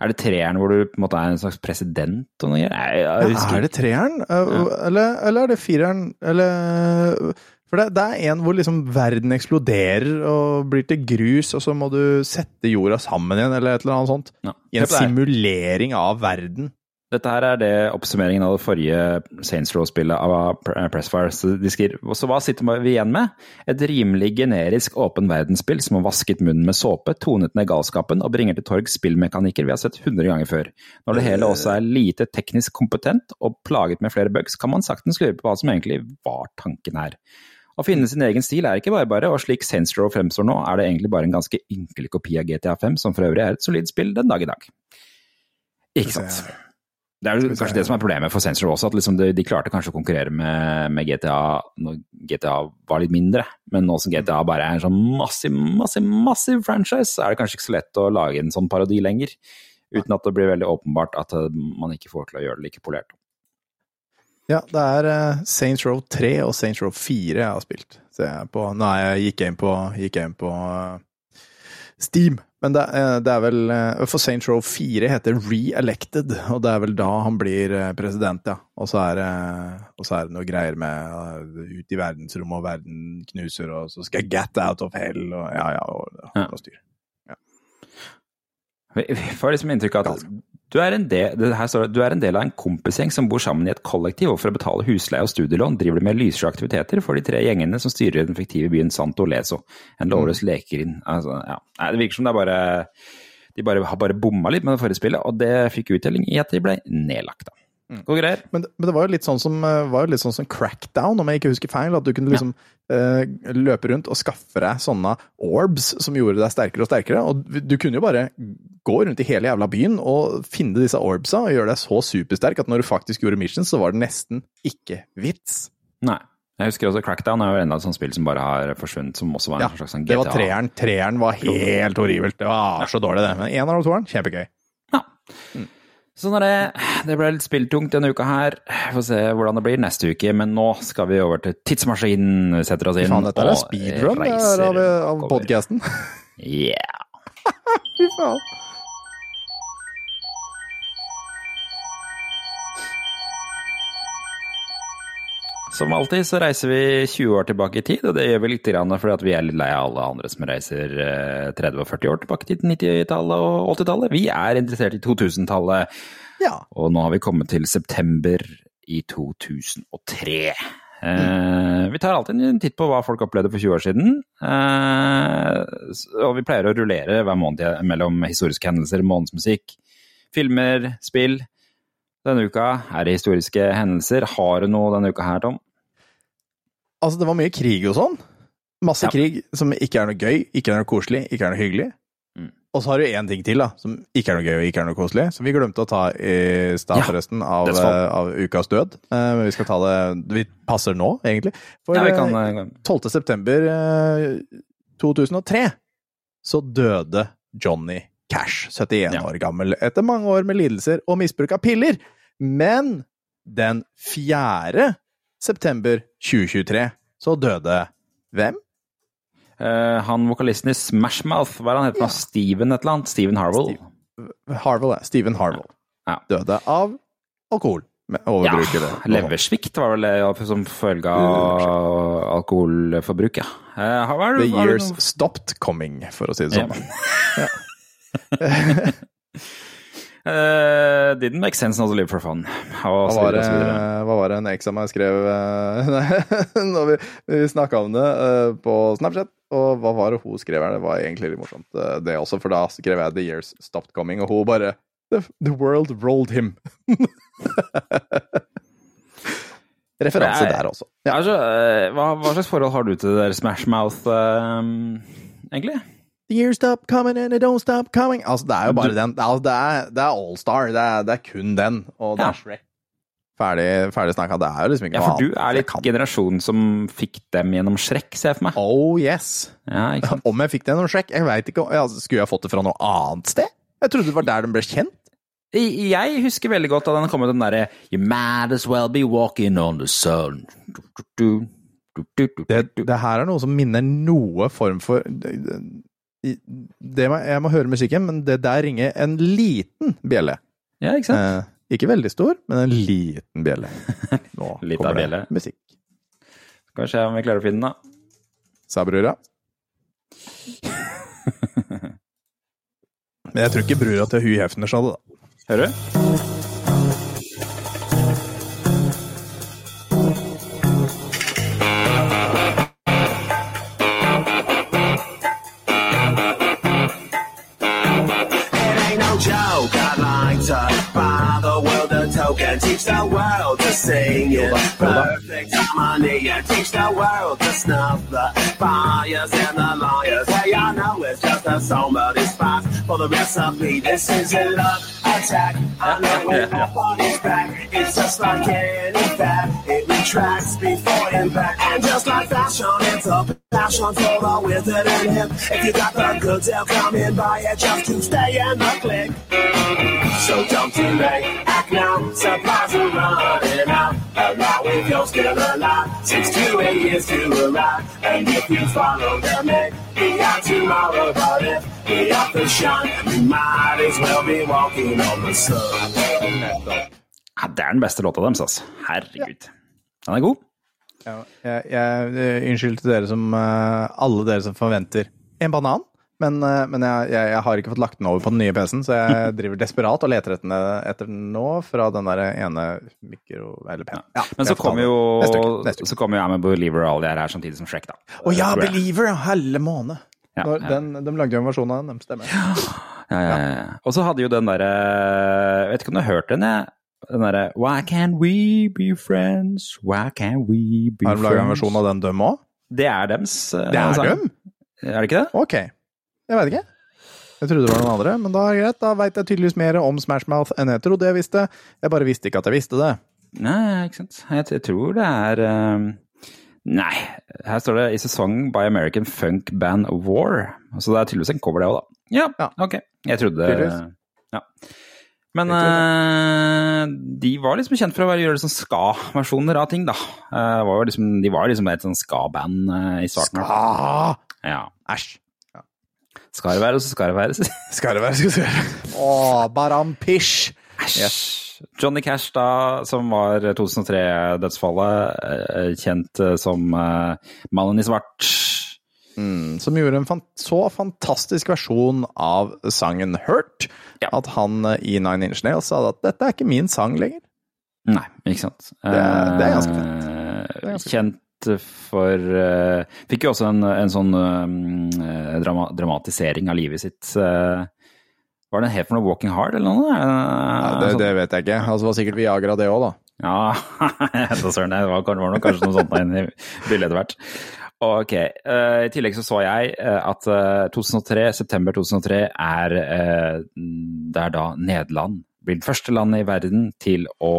er det treeren hvor du på en måte er en slags president og noe greier? Er det treeren? Eh, Eller, eller er det fireren? Eller For det, det er en hvor liksom verden eksploderer og blir til grus, og så må du sette jorda sammen igjen, eller et eller annet sånt. Ja. I en er- simulering av verden. Dette her er det oppsummeringen av det forrige Saints Row-spillet av Pressfire. Så, de skriver, så hva sitter vi igjen med? Et rimelig generisk åpen verdensspill som har vasket munnen med såpe, tonet ned galskapen og bringer til torg spillmekanikker vi har sett 100 ganger før. Når det hele også er lite teknisk kompetent og plaget med flere bugs, kan man saktens lure på hva som egentlig var tanken her. Å finne sin egen stil er ikke bare bare, og slik Saints Row fremstår nå, er det egentlig bare en ganske ynkelig kopi av GTA 5, som for øvrig er et solid spill den dag i dag. Ikke sant? sant. Det er kanskje det som er problemet for Sensor også, at liksom de, de klarte kanskje å konkurrere med, med GTA når GTA var litt mindre. Men nå som GTA bare er en sånn massiv, massiv, massiv franchise, så er det kanskje ikke så lett å lage en sånn parodi lenger. Uten at det blir veldig åpenbart at eh, man ikke får til å gjøre det like polert. Ja, det er uh, Saints Row 3 og Saints Row 4 jeg har spilt. Jeg på Nå er jeg, gikk inn på, gikk inn på eh, Steam. Men det, eh, det er vel eh, For Saints Row 4 heter Re-elected, og det er vel da han blir eh, president, ja. Og så er, så er det noe greier med eh, ut i verdensrommet, og verden knuser, og så skal jeg get out of hell, og ja, ja, og, Ja. og styr. Vi vi får liksom inntrykk av at du er, en del, du er en del av en kompisgjeng som bor sammen i et kollektiv, og for å betale husleie og studielån driver du med lyssky aktiviteter for de tre gjengene som styrer den fiktive byen Santo Leso. En lovløs lekerind. Altså, ja. Nei, det virker som det er bare de bare, har bare bomma litt med det forrige spillet, og det fikk uttelling i at de ble nedlagt. da. Gode greier. Men, men det var jo litt sånn som, eh, var jo litt sånn som Crackdown, om jeg ikke husker feil. At du kunne liksom eh, løpe rundt og skaffe deg sånne orbs som gjorde deg sterkere og sterkere. Og du kunne jo bare gå rundt i hele jævla byen og finne disse orbsa og gjøre deg så supersterk at når du faktisk gjorde missions, så var det nesten ikke vits. Nei. Jeg husker også Crackdown er jo enda et sånt spill som bare har forsvunnet, som også var en Ja, slags GTA. det var treeren. Treeren var helt horribelt. Det var så dårlig, det. Men en av de toeren, kjempegøy. Ja. Sånn er det. Det ble litt spilltungt denne uka her. Vi Får se hvordan det blir neste uke, men nå skal vi over til tidsmaskinen. Vi setter oss inn Faen, dette er speedrun av, av podkasten. Yeah. Fy faen. Som alltid så reiser vi 20 år tilbake i tid, og det gjør vi litt grann fordi at vi er litt lei av alle andre som reiser eh, 30 og 40 år tilbake til 90-tallet og 80-tallet. Vi er interessert i 2000-tallet, Ja. og nå har vi kommet til september i 2003. Eh, vi tar alltid en titt på hva folk opplevde for 20 år siden. Eh, og vi pleier å rullere hver måned mellom historiske hendelser, månedsmusikk, filmer, spill. Denne uka er det historiske hendelser. Har du noe denne uka her, Tom? Altså, det var mye krig og sånn. Masse Ja. krig som ikke er noe gøy, ikke er noe koselig, ikke er noe hyggelig. Mm. Og så har du én ting til, da, som ikke er noe gøy og ikke er noe koselig, som vi glemte å ta i stad, Ja, forresten, av, eh, av ukas død. Eh, Men vi skal ta det Vi passer nå, egentlig. For Ja, kan eh, eh, 12. september eh, 2003 så døde Johnny Cash, 71 Ja. år gammel, etter mange år med lidelser og misbruk av piller. Men den 4. september 2023 så døde hvem? Uh, Han vokalisten i Smash Mouth, hva er han heter Ja. nå? Steven et eller annet? Steven Harwell? Harvell, ja. Stephen Harwell. Ja. Døde av alkohol. Overbruk, Ja, leversvikt var vel det som følge av alkoholforbruk, ja. Uh, hva er The det- years stopped coming, for å si det sånn. Ja. Eh, didn't make sense not to live for fun. Og Hva var, det, hva var det en eks av meg skrev eh, når vi, vi snakka om det uh, på Snapchat? Og hva var det hun skrev her? Det var egentlig litt morsomt, uh, det også, for da skrev jeg 'The years stopped coming', og hun bare The, the world rolled him. Referanse der også. Ja. Altså, hva, hva slags forhold har du til det der Smash Mouth, egentlig? The years stop coming and they don't stop coming. Altså, det er jo bare den. Altså, det er, det er Allstar. Det, er- det er kun den. Og det Ja. er Shrek. Ferdig, ferdig snakka. Det er jo liksom ikke Ja, noe for du er Jeg litt kan- generasjonen som fikk dem gjennom Shrek, ser jeg for meg. Oh yes. Ja, ikke sant? Om jeg fikk det gjennom Shrek? Jeg vet ikke. om- Ja, skulle jeg fått det fra noe annet sted? Jeg trodde det var der den ble kjent. I- Jeg husker veldig godt da den kom ut den derre You might as well be walking on the sun. Du, du, du, Det, det her er noe som minner noe form for må, Jeg må høre musikken, men det der ringer en liten bjelle. Ja, ikke sant? Eh, ikke veldig stor, men en liten bjelle. Nå Litt kommer det bjelle. musikk. Skal vi se om vi klarer å finne den, da. Sa brura. Men jeg tror ikke brura til Hu Hefner sa det, da. Hører du? empty teach the world to sing it. Perfect harmony and teach the world to snuff the fires and the lawyers. Hey, I know it's just a song, but it's fast for the recipe. This is a love attack. I know when my body's back, it's just like any fat. It retracts before impact, and just like fashion, it's a passion for the wizard in him. If you got the goods, they'll come in by it just to stay in the click. So don't delay, act now, supplies are running out. Allow if you're still alive, six to eight years to arrive. And if you follow them, we got tomorrow, but if we have to shine, we might as well be walking on the sun. Ja, det er den beste låta deres, altså. Herregud. Den er god. Ja, jeg, jeg, eh, unnskyld til dere som eh, Alle dere som forventer en banan. Men, eh, men jeg, jeg, jeg har ikke fått lagt den over på den nye PC-en, så jeg driver desperat og leter etter den, etter den nå fra den der ene mikro... Eller pen. Ja, Men så jeg kommer jo kommer jo a Believer og alle de her her samtidig som Shrek, da. Å ja, Believer! Helle måne. Ja, Når, ja. Den, de lagde jo en versjon av den, de stemmer. Ja, ja, ja. Og så hadde jo den derre Jeg vet ikke om du har hørt den, jeg. Den derre Why can't we be friends? Why can't we be friends? Har de laga en versjon av den, dem òg? Det er dems. eh, Det er dem? Er det ikke det? Ok. Jeg vet ikke. Jeg trodde det var noen andre, men da er det greit. Da veit jeg tydeligvis mer om Smash Mouth enn jeg trodde jeg visste. Jeg bare visste ikke at jeg visste det. Nei, ikke sant. Jeg, jeg tror det er um, Nei, her står det 'i sesong by American Funk Band War'. Så det er tydeligvis en cover, det òg, da. Ja, Ja. ok. Jeg trodde Tydeligvis. Ja. Men uh, de var liksom kjent for å være, gjøre liksom ska-versjoner av ting, da. Uh, var liksom, de var liksom et sånn ska-band uh, i starten. Ska! Ja. Æsj. Skal det være, så skal det være. Skal det være, skal det være. Å, Baram Pish. Æsj. Johnny Cash, da, som var 2003-dødsfallet, eh, kjent eh, som eh, mannen i svart. Mm, som gjorde en fant så fantastisk versjon av sangen Hurt Ja. at han eh, i Nine Inch Nails sa at dette er ikke min sang lenger. Nei, ikke sant. Det er- det er ganske fint. Det er ganske Kjent for uh, Fikk jo også en, en sånn uh, drama, dramatisering av livet sitt. Uh, var det helt for noe Walking Hard eller noe? Ja, det, sånn- det vet jeg ikke. Altså, det var sikkert Viagra, det òg, da. Ja, så søren. Det var, var nok kanskje noe sånt inn i bildet etter hvert. Ok. I tillegg så så jeg at eh, 2003, september 2003 er Det er da Nederland blir det første landet i verden til å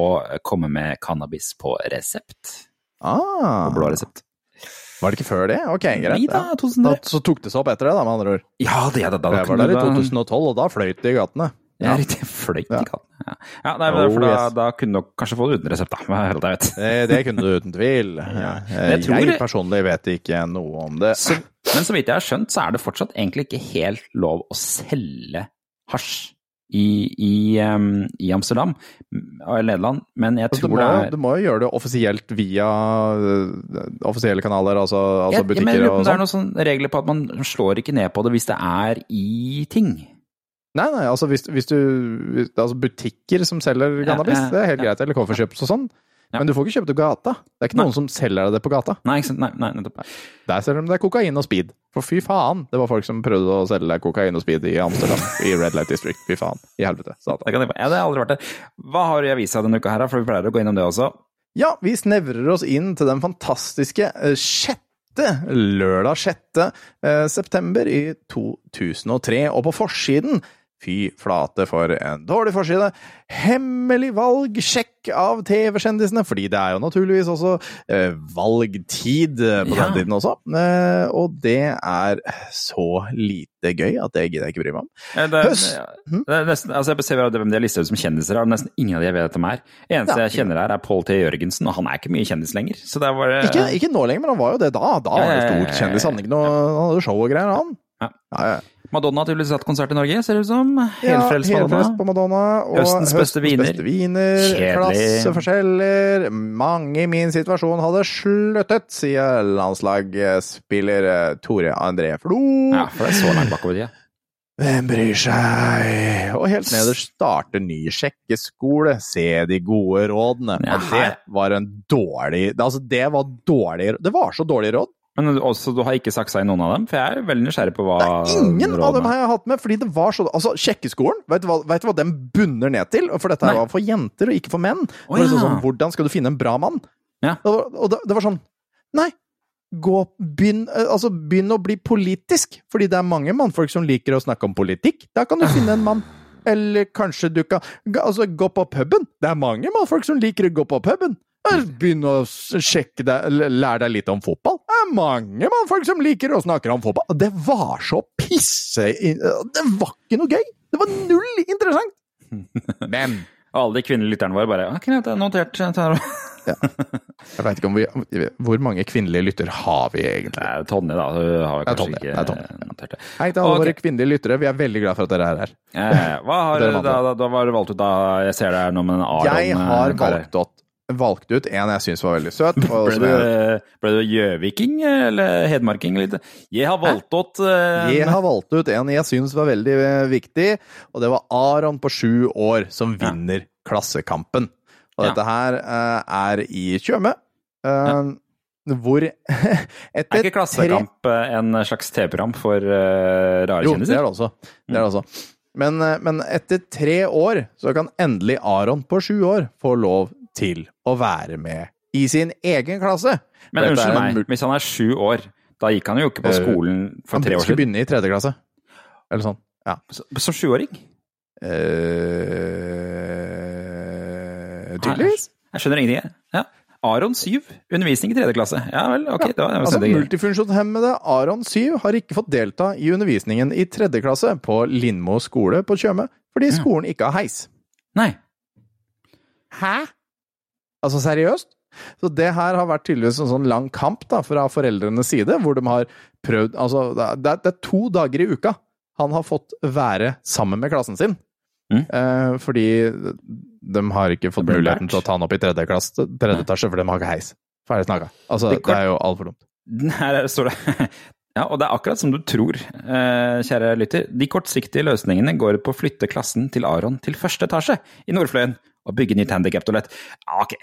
komme med cannabis på resept. Ah, På blå resept. var det ikke før det? Ok, greit. Nei da, 2003. Da, så tok det seg opp etter det, da, med andre ord. Ja, det da, det. Da, Jeg var der i 2012, og da fløyt det i gatene. Ja, riktig. Fløyt i gatene. Ja, ja nei, men Oh, for da, yes. da kunne du kanskje få det uten resept, da. Med alt jeg vet. Det, det kunne du uten tvil. ja. Jeg, jeg tror- personlig vet ikke noe om det. Så, men så vidt jeg har skjønt, så er det fortsatt egentlig ikke helt lov å selge hasj i, i, um, i Amsterdam eller Nederland, men jeg Altså, tror det er du må jo gjøre det offisielt via øh, offisielle kanaler, altså, altså Jeg- jeg butikker mener og Det er sånn. noen sånne regler på at man slår ikke ned på det hvis det er i ting. Nei, nei, altså hvis, hvis du hvis, Altså butikker som selger Ja, cannabis, ja, det er helt ja. greit. Eller coffeeshops og sånn. Ja. Men du får ikke kjøpt det på gata. Det er ikke Nei. noen som selger deg det på gata. Nei, ikke? Nei, nei nettopp. Der selger de deg kokain og speed. For fy faen, det var folk som prøvde å selge deg kokain og speed i Amsterdam. I Red Light District. Fy faen. I helvete. Satan. Det ja, det har aldri vært det. Hva har jeg i avisa denne uka her? For vi pleier å gå innom det også. Ja, vi snevrer oss inn til den fantastiske eh, sjette, lørdag 6. eh, september i 2003. Og på forsiden Fy flate for en dårlig forside. Hemmelig valg, sjekk av TV-kjendisene, fordi det er jo naturligvis også eh, valgtid eh, på Ja. den tiden også. Eh, og det er så lite gøy at det gidder jeg ikke bry meg om. Det, Høst. Mhm. det er nesten, altså jeg ser hvem de har lista ut som kjendiser, her, og nesten ingen av de jeg vet hvem er. Eneste Ja. jeg kjenner her, er Pål T. Jørgensen, og han er ikke mye kjendis lenger. Så det var det Ikke, ikke nå lenger, men han var jo det da. Da var det ja, stort kjendis. Han hadde han show og greier, han. Ja. Ja, ja. Madonna tydeligvis hatt konsert i Norge, ser det ut som. Helfrelst ja, Madonna. på Madonna. Og Høstens beste viner. beste viner. Klasseforskjeller. Mange i min situasjon hadde sluttet, sier landslagsspiller Tore André Flo. Ja, for det er så langt bakover ja. Hvem bryr seg? Og helt nederst starte ny sjekkeskole. Se de gode rådene. Ja, Og det var en dårlig Altså, det var dårlig Det var så dårlig råd. Men også, du har ikke saksa i noen av dem? For jeg er veldig nysgjerrig på hva er ingen av dem har jeg hatt med, fordi det var så Altså, sjekkeskolen, vet du hva, vet du hva den bunner ned til? For dette Nei. var for jenter og ikke for menn. Liksom ja. sånn, hvordan skal du finne en bra mann? Ja. Og, og det, det var sånn Nei, gå Begynn altså, begynn å bli politisk, fordi det er mange mannfolk som liker å snakke om politikk. Da kan du finne en mann. Eller kanskje du kan Altså, gå på puben. Det er mange mannfolk som liker å gå på puben. Begynn å sjekke deg, Lær lære deg litt om fotball. Det er mange mannfolk som liker å snakke om fotball. Det var så pisse... Det var ikke noe gøy! Det var null interessant! Men Og alle de kvinnelige lytterne våre bare Ok, det er notert. tar- jeg veit ikke om vi Hvor mange kvinnelige lytter har vi Det egentlig? er Tonje, da. Hun har Det kanskje ikke det er notert det. Hei til alle okay. våre kvinnelige lyttere. Vi er veldig glad for at dere er her. Eh, hva har det valgt ut da? Jeg ser det er noe med en Aron. Jeg har eh, valgt ut, valgt ut en jeg syns var veldig søt. Ble det du, gjøviking eller hedmarking? Litt? Jeg har valgt ut eh, Jeg har valgt ut en jeg syns var veldig eh, viktig, og det var Aron på sju år som Ja. vinner Klassekampen. Og Ja. dette her eh, er i Tjøme. Ja. Hvor Er ikke Klassekamp tre... en slags TV-program for uh, rare Jo, det kjendiser? er det. Det er det også. Men, eh, men etter tre år så kan endelig Aron på sju år få lov til å være med i sin egen klasse. Men Dette unnskyld meg, hvis han er sju år, da gikk han jo ikke på Eh, skolen for tre år siden? Han skulle begynne i tredje klasse. Eller sånn. Ja. Som sjuåring? Uh, tydeligvis. Jeg skjønner ingenting. Ja. Aron 7, undervisning i tredje klasse. Ja vel, ok. Ja, jeg Altså, det- multifunksjonshemmede Aron Syv har ikke fått delta i undervisningen i tredje klasse på Lindmo skole på Tjøme, fordi skolen ikke har heis. Nei. Hæ? Altså, seriøst? Så det her har vært tydeligvis en sånn lang kamp da, fra foreldrenes side, hvor de har prøvd Altså, det er, det er to dager i uka han har fått være sammen med klassen sin. Mm. Eh, fordi de har ikke fått muligheten til å ta han opp i tredje, klasse, tredje etasje, for de har ikke heis. Ferdig snakka. Altså, Det det, er jo altfor dumt. Her står det Ja, og det er akkurat som du tror, eh, kjære lytter. De kortsiktige løsningene går på å flytte klassen til Aron til første etasje i Nordfløyen og bygge nytt handikaptoalett. Ok.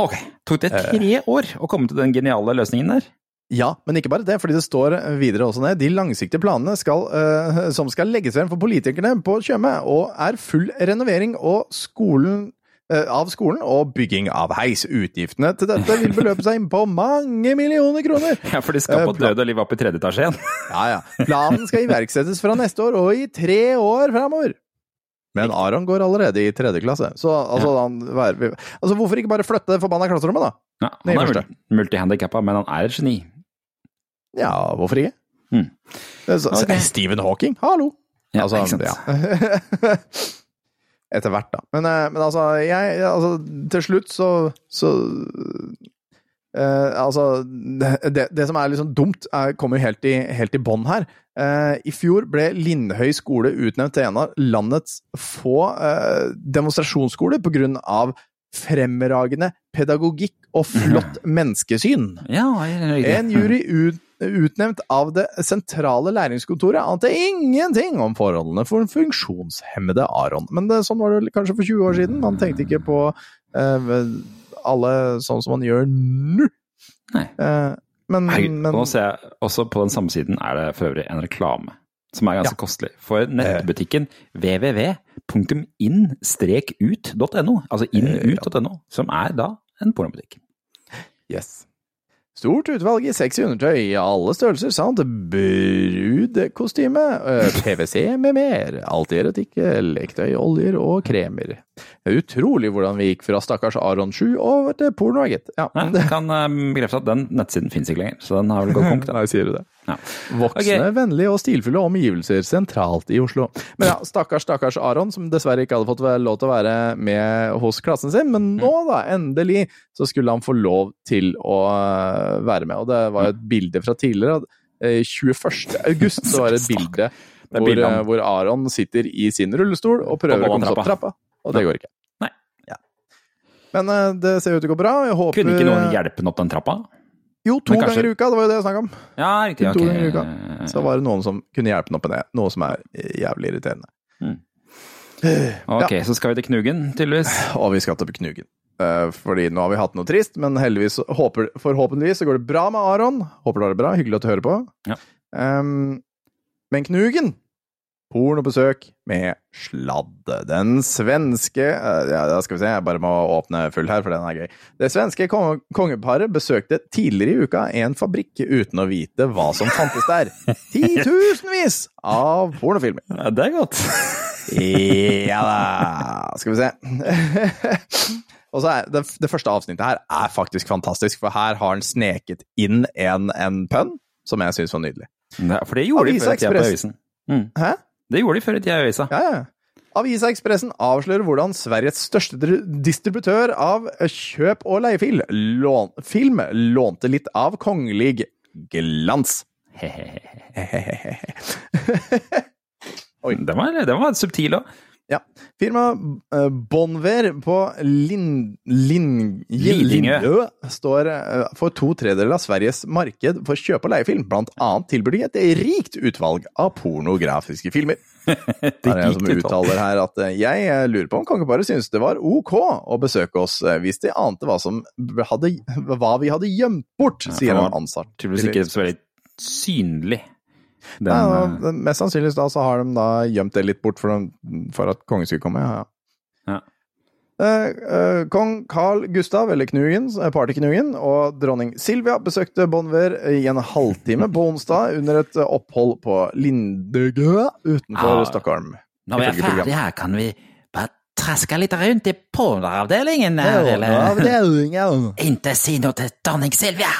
Ok. Tok det Eh. tre år å komme til den geniale løsningen der? Ja, men ikke bare det, fordi det står videre også ned. De langsiktige planene skal, uh, som skal legges frem for politikerne på Tjøme, og er full renovering og skolen, uh, av skolen og bygging av heis. Utgiftene til dette vil beløpe seg på mange millioner kroner. Ja, for de skal på uh, død og liv opp i tredje etasje igjen. Ja, ja. Planen skal iverksettes fra neste år og i tre år framover. Men Aron går allerede i tredje klasse, så altså, han, vær- altså hvorfor ikke bare flytte det forbanna klasserommet, da? Ja, han er første. multihandikappa, men han er et geni. Ja, hvorfor ikke? Mm. Er så, okay. Stephen Hawking, hallo! Ja, altså, ikke sant? ja. Etter hvert, da. Men, eh, men altså, jeg altså, Til slutt så, så eh, Altså, det, det, som er sånn dumt, er, kommer jo helt i, helt i bånn her. Uh, I fjor ble Lindhøy skole utnevnt til en av landets få uh, demonstrasjonsskoler av fremragende pedagogikk og flott menneskesyn. Ja, En jury ut, utnevnt av det sentrale læringskontoret ante ingenting om forholdene for funksjonshemmede Aron. Men det, sånn var det kanskje for 20 år siden. Man tenkte ikke på eh, alle sånn som man gjør nå. Nei. Eh, men, Herregud, men nå ser jeg også på den samme siden er det for øvrig en reklame som er ganske Ja. kostelig. For nettbutikken www.inn-ut.no, altså innut.no, som er da en pornobutikk. Yes. Stort utvalg i sexy undertøy i alle størrelser samt brudekostyme, PwC PVC med mer. Alt i erotikk, leketøy, oljer og kremer. Det er utrolig hvordan vi gikk fra stakkars Aron 7 over til porno, gitt. Ja, jeg kan eh, bekrefte at den nettsiden finnes ikke lenger, så den har vel gått konk. Nei, sier du det. Ja. Voksne, okay. vennlige og stilfulle omgivelser sentralt i Oslo. Men ja, stakkars, stakkars Aron, som dessverre ikke hadde fått lov til å være med hos klassen sin. Men nå, da, endelig, så skulle han få lov til å øh, være med. Og det var jo et bilde fra tidligere. at, eh, 21. august så var det et bilde hvor, hvor Aron sitter i sin rullestol og prøver å komme seg opp trappa. Og det går ikke. Nei. Ja. Men uh, det ser ut til å gå bra. Jeg håper Kunne ikke noen hjelpe ham opp den trappa? Jo, to kanskje- ganger i uka. Det var jo det jeg snakka om. Ja, riktig. To ganger i uka. Så var det noen som kunne hjelpe den opp med det. Noe som er eh, jævlig irriterende. Ok, så skal vi til Knugen, tydeligvis. Og vi skal til Knugen. Fordi nå har vi hatt noe trist, men heldigvis, håper, forhåpentligvis så går det bra med Aron. Håper du har det bra. Hyggelig at du hører på. Ja. Um, men Knugen Pornobesøk med sladde. Den svenske eh, ja, da skal vi se, jeg bare må åpne full her, for den er gøy. Det svenske kong kongeparet besøkte tidligere i uka en fabrikk uten å vite hva som fantes der. Titusenvis av pornofilmer. Ja, det er godt. Ja da Skal vi se. Og så er det, det første avsnittet her er faktisk fantastisk, for her har han sneket inn en, en pønn som jeg syns var nydelig. Ja, for det gjorde de før i tida på avisen. Mm. Hæ? Det gjorde de før i tida i avisa. Ja, ja. Avisa Ekspressen avslører hvordan Sveriges største distributør av kjøp- og leiefilm lån, film lånte litt av kongelig glans. Oi. Den var, den var subtil òg. Ja. Firmaet uh, Bonver på Lind... Lin, Lindø står eh, for to tredeler av Sveriges marked for kjøp- og leiefilm. Blant annet tilbyr de et rikt utvalg av pornografiske filmer. Det er en som uttaler her at eh, jeg eh, lurer på om kongeparet synes det var ok å besøke oss eh, hvis de ante hva, som hadde, hva vi hadde gjemt bort, sier ja, han ansatt. Tydeligvis ikke så veldig synlig. Den, Ja, eh, og mest sannsynligvis da så har de da gjemt det litt bort for, dem, for at kongen skulle komme. Ja, Ja. Eh, eh, Kong Carl Gustav, eller Knugen, eh, partyknugen, og dronning Silvia besøkte Bonver i en halvtime på onsdag under et eh, opphold på Lindegø utenfor. Stockholm. Når vi er ferdige her, kan vi bare traske litt rundt i pornoavdelingen her, eller? Inntil si noe til dronning Silvia!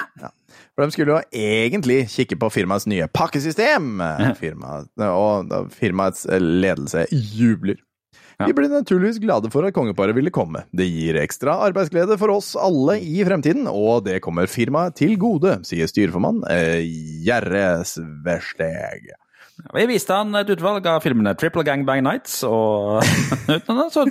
For de skulle jo egentlig kikke på firmaets nye pakkesystem, Firma, og firmaets ledelse jubler. Ja. Vi ble naturligvis glade for at kongeparet ville komme. Det gir ekstra arbeidsglede for oss alle i fremtiden, og det kommer firmaet til gode, sier styreformann eh, Gjerre Sversteg. Vi viste han et utvalg av filmene Triple Gang Bang Nights og uten å så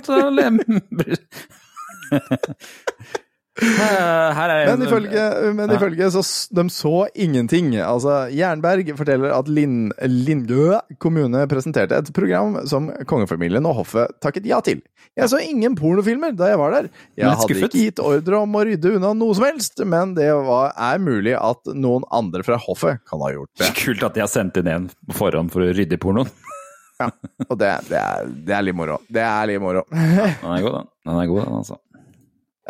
Men ifølge, men Ja. ifølge så de så ingenting. Altså, Jernberg forteller at Lin, Lindø kommune presenterte et program som kongefamilien og hoffet takket ja til. Jeg så ingen pornofilmer da jeg var der. Jeg hadde ikke gitt ordre om å rydde unna noe som helst, men det var, er mulig at noen andre fra hoffet kan ha gjort det. Kult at de har sendt inn en på forhånd for å rydde i pornoen. Og det, det, er, det er litt moro. Det er litt moro. Den er god, den. Den er god, den, altså.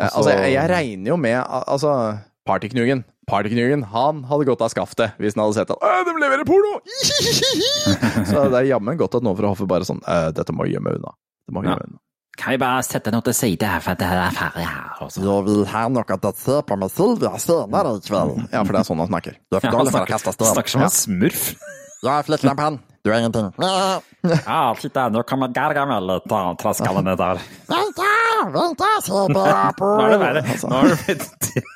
Eh, Altså, jeg, jeg regner jo med Altså, Partyknugen. Partyknugen, han hadde gått av skaftet hvis han hadde sett at de leverer porno! Så det er jammen godt at noen fra hoffet bare sånn «Øh, Dette må jeg gjemme unna. Det må jeg Ja. gjemme unna. Kan vi bare sette noe til side her, for det er ferdig her. Også. Jag vill ha något å se på med Sylvia senere i kveld. Ja, for det er sånn han snakker. Du er for dålig för att snakker, kasta snakker som en smurf. Jag er flyttelampen. Du er ingenting. Ja, titta, nå kommer Gargamel og traskene ned der. «Vente! Vente, se bara på. Nå er det verre. Nå har du blitt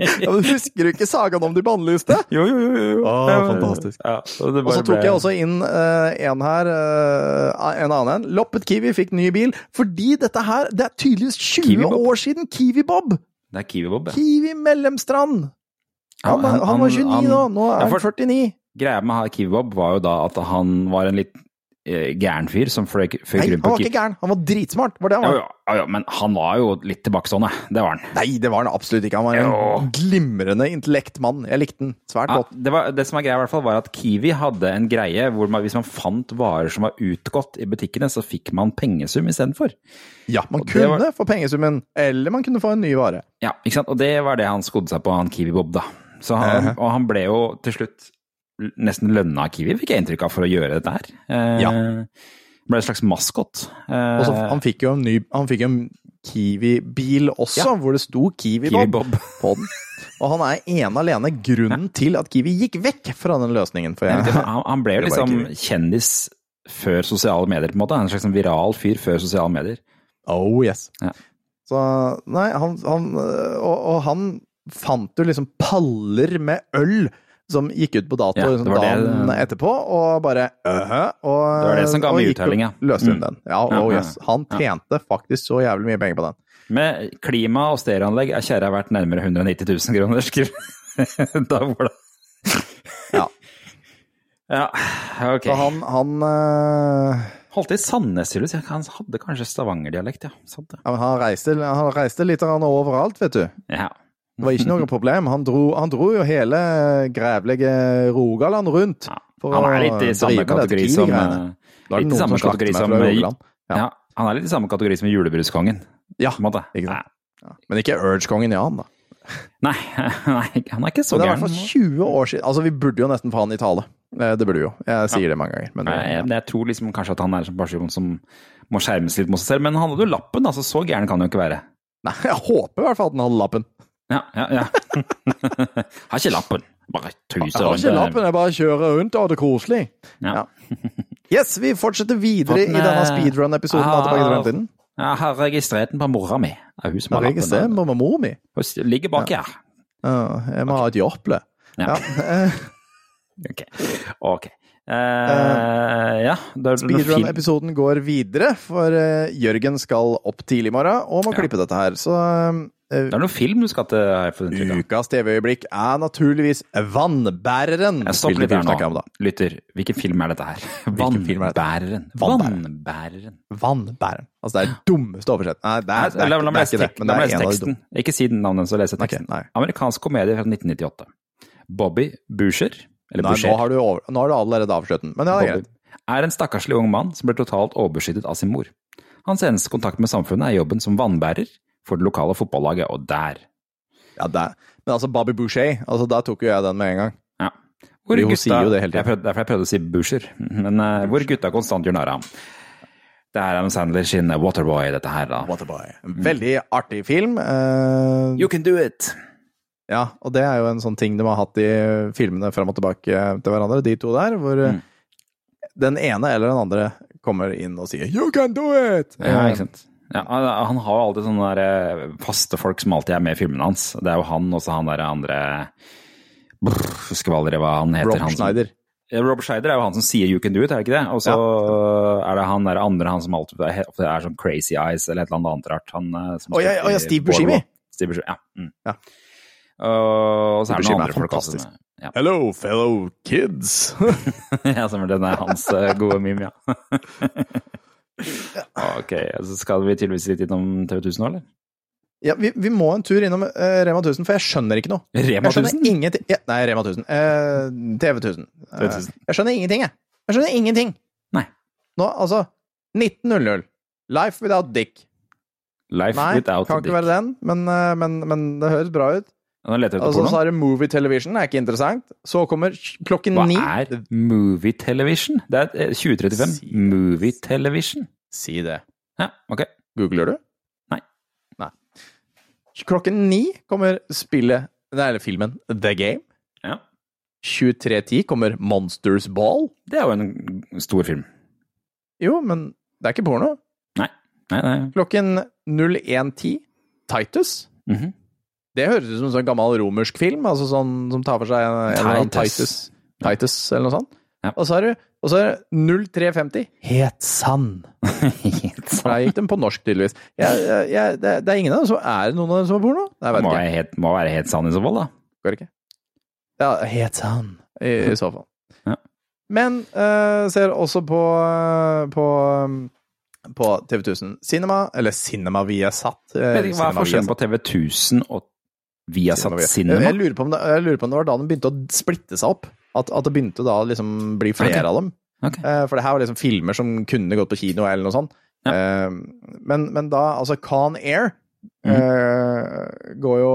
Ja, men Husker du ikke sagaen om de bannlyste? Jo, jo, jo. jo. Å, fantastisk. Ja, og, så tok jeg også inn uh, en her, uh, en annen en. Loppet Kiwi fikk ny bil, fordi dette her Det er tydeligvis 20 Kiwi år siden Kiwi Bob! Det er Kiwi-Bob, ja. Kiwi Mellemstrand! Han, Han, han, han- var 29 han- nå, nå er han 49. Greia med Kiwi-Bob var jo da at han var en litt eh, gæren fyr som fløy fløy Nei, rundt han var ikke gæren. Han var dritsmart. Var det han var? jo, jo, jo, men han var jo litt tilbakestående. Det var han. Nei, det var han absolutt ikke. Han var en Jo. glimrende intellektmann. Jeg likte den svært Ja, godt. det, var, det som var greia, i hvert fall, var at Kiwi hadde en greie hvor man, hvis man fant varer som var utgått i butikkene, så fikk man pengesum istedenfor. Ja, man det kunne var- få pengesummen, eller man kunne få en ny vare. Ja, ikke sant? Og det var det han skodde seg på, han Kiwi Bob, da. Så han. Og han ble jo til slutt nesten lønna Kiwi, fikk jeg inntrykk av, for å gjøre dette her. Eh, Ja. Ble en slags maskot. Eh, han fikk jo en ny Han fikk en Kiwi-bil også, Ja. hvor det sto Kiwi Kiwi på den. Og han er ene alene grunnen til at Kiwi gikk vekk fra den løsningen. Jeg, han, han ble jo liksom kjendis før sosiale medier, på en måte. En slags viral fyr før sosiale medier. Oh yes. Ja. Så nei, han, han og, og han fant jo liksom paller med øl som gikk ut på dato Ja, liksom, var det- etterpå, og bare øh, og, Det var det som ga meg og ja. Løste inn Mm. den. Ja, Ja, oh yes. Han ja. tjente faktisk så jævlig mye penger på den. Med klima og stereoanlegg er kjerra verdt nærmere 190 000 kroner, skriver da var det. Ja. Ja, ok. Så han, han uh... Holdt til i Sandnes, tydeligvis. Ja, Han hadde kanskje Stavanger-dialekt, ja. Ja, men han reiste, han reiste litt overalt, vet du. Ja. Det var ikke noe problem. Han dro, han dro jo hele grævlige Rogaland rundt. Ja. Han er litt i samme kategori som eh, litt i samme som kategori som ja. Ja. Han er litt i samme kategori som julebruskongen, Ja. Men ikke Urge-kongen Jan, da. Nei, nei, han er ikke så gæren. det er i hvert fall 20 år siden. Altså, vi burde jo nesten få han i tale. Eh, Det burde vi jo. Jeg sier det mange ganger. Men Nei, jeg, jeg tror liksom kanskje at han er en person som må skjermes litt mot seg selv, men han hadde jo lappen, altså så gæren kan han jo ikke være. Nei, jeg håper i hvert fall at han hadde lappen. Ja, ja, ja. Har ikke lappen. Bare Jeg tuser har ikke lappen, jeg bare kjører rundt og har det koselig. Ja. Ja. Yes, vi fortsetter videre Fått i denne speedrun-episoden av Tilbake til fremtiden. Jeg har registrert den på mora mi. Er hun som Jeg har lappen. Den. på mor mi. Hun ligger bak her. Ja, jeg må ha et jopple. Ja. Ja. Ok. ok. Eh, ja. Speedrun-episoden går videre, for eh, Jørgen skal opp tidlig i morgen og må Ja. klippe dette her. Så uh, Det er noe film du skal til, fått inntrykk ukas TV-øyeblikk er naturligvis Vannbæreren. Jeg stopper litt her nå. Lytter, hvilken film er dette her? Er? Vannbæreren. Vannbæreren. Vannbæreren. Altså, det er dummeste oversett. Nei, det er, det er, La meg det lese teksten. Ikke si navnet, så leser jeg teksten. Amerikansk komedie fra 1998. Bobby Boucher, eller Nei, Boucher, nå har du, over, nå har du allerede avslørt den. Men ja, det er greit. er en stakkarslig ung mann som ble totalt overbeskyttet av sin mor. Hans eneste kontakt med samfunnet er jobben som vannbærer for det lokale fotballaget, og der Ja, det er. Men altså, Bobby Boucher, altså, der tok jo jeg den med en gang. Ja. Hvor Fordi hun sier jo det hele tiden. Prøvde, derfor jeg prøvde å si Boucher, men eh, hvor gutta konstant gjør narr av ham. Det er Adam Sandler sin Waterboy, dette her, da. Waterboy. Veldig artig film. Uh... You can do it! Ja, og det er jo en sånn ting de har hatt i filmene fram og tilbake til hverandre, de to der, hvor eh, Mm. den ene eller den andre kommer inn og sier 'you can do it'! Ja, ikke sant. Ja, han har jo alltid sånne der eh, faste folk som alltid er med i filmene hans. Det er jo han og så han der andre Brr, Husker aldri hva han heter. Rob han som- Schneider. Ja, Rob Schneider er jo han som sier 'you can do it', er det ikke det? Og så er det han der andre, han som alltid er, er sånn Crazy Eyes eller et eller annet annet rart. Han, eh, som Å, ja, ja, Steve Buscemi. Steve Buscemi, ja. Mm. Ja. Og så er det noen andre folk også. med- Ja. Hello, fellow kids! ja, stemmer. Den er hans eh, gode meme, ja. ok, så skal vi tydeligvis litt innom TV 1000 nå, eller? ja, vi, vi må en tur innom uh, Rema 1000, for jeg skjønner ikke noe. Rema Jeg skjønner 1000? ingenting ja, Nei, Rema 1000. Uh, TV 1000. Uh, jeg skjønner ingenting, jeg. Jeg skjønner ingenting. Nei. Nå, altså 1900. Life without dick. Life Nei, without kan ikke dick. være den, men, eh, men, men det høres bra ut. Etter Altså, så er det movie television, er ikke interessant. Så kommer klokken ni Hva er movie television? Det er eh, 2035. Si det. Movie television. Si det. Ja, ok. Googler du? Nei. Nei. Klokken ni kommer spillet Nei, eller filmen The Game. Ja. 23.10 kommer Monsters Ball. Det er jo en stor film. Jo, men det er ikke porno. Nei, nei. Klokken 01.10 Titus. Mhm. Det høres ut som en sånn gammel romersk film, altså sånn som tar for seg en, en eller annen Titus. Titus. Eller noe sånt. Ja. Og så er det, og så er det 0350 Het sand. Helt For. Der gikk den på norsk, tydeligvis. Jeg, jeg, det, det er ingen av dem som Er det noen av dem som er porno? Nei, Må helt, må være het sann i så fall, da. Går ikke. Ja, Het sand, i, i så fall. Ja. Men uh, ser også på, på, på TV 1000 Cinema, eller Cinema Viasat. eh, ikke, Hva er forskjellen på TV 1000 og Viasat Cinema? jeg, lurer det, jeg lurer på om det var da de begynte å splitte seg opp. At, at det begynte da liksom bli flere okay. av dem. Ok. Eh, for det her var liksom filmer som kunne gått på kino, eller noe sånt. Ja. Eh, men, men da, altså Con Air eh, går, jo,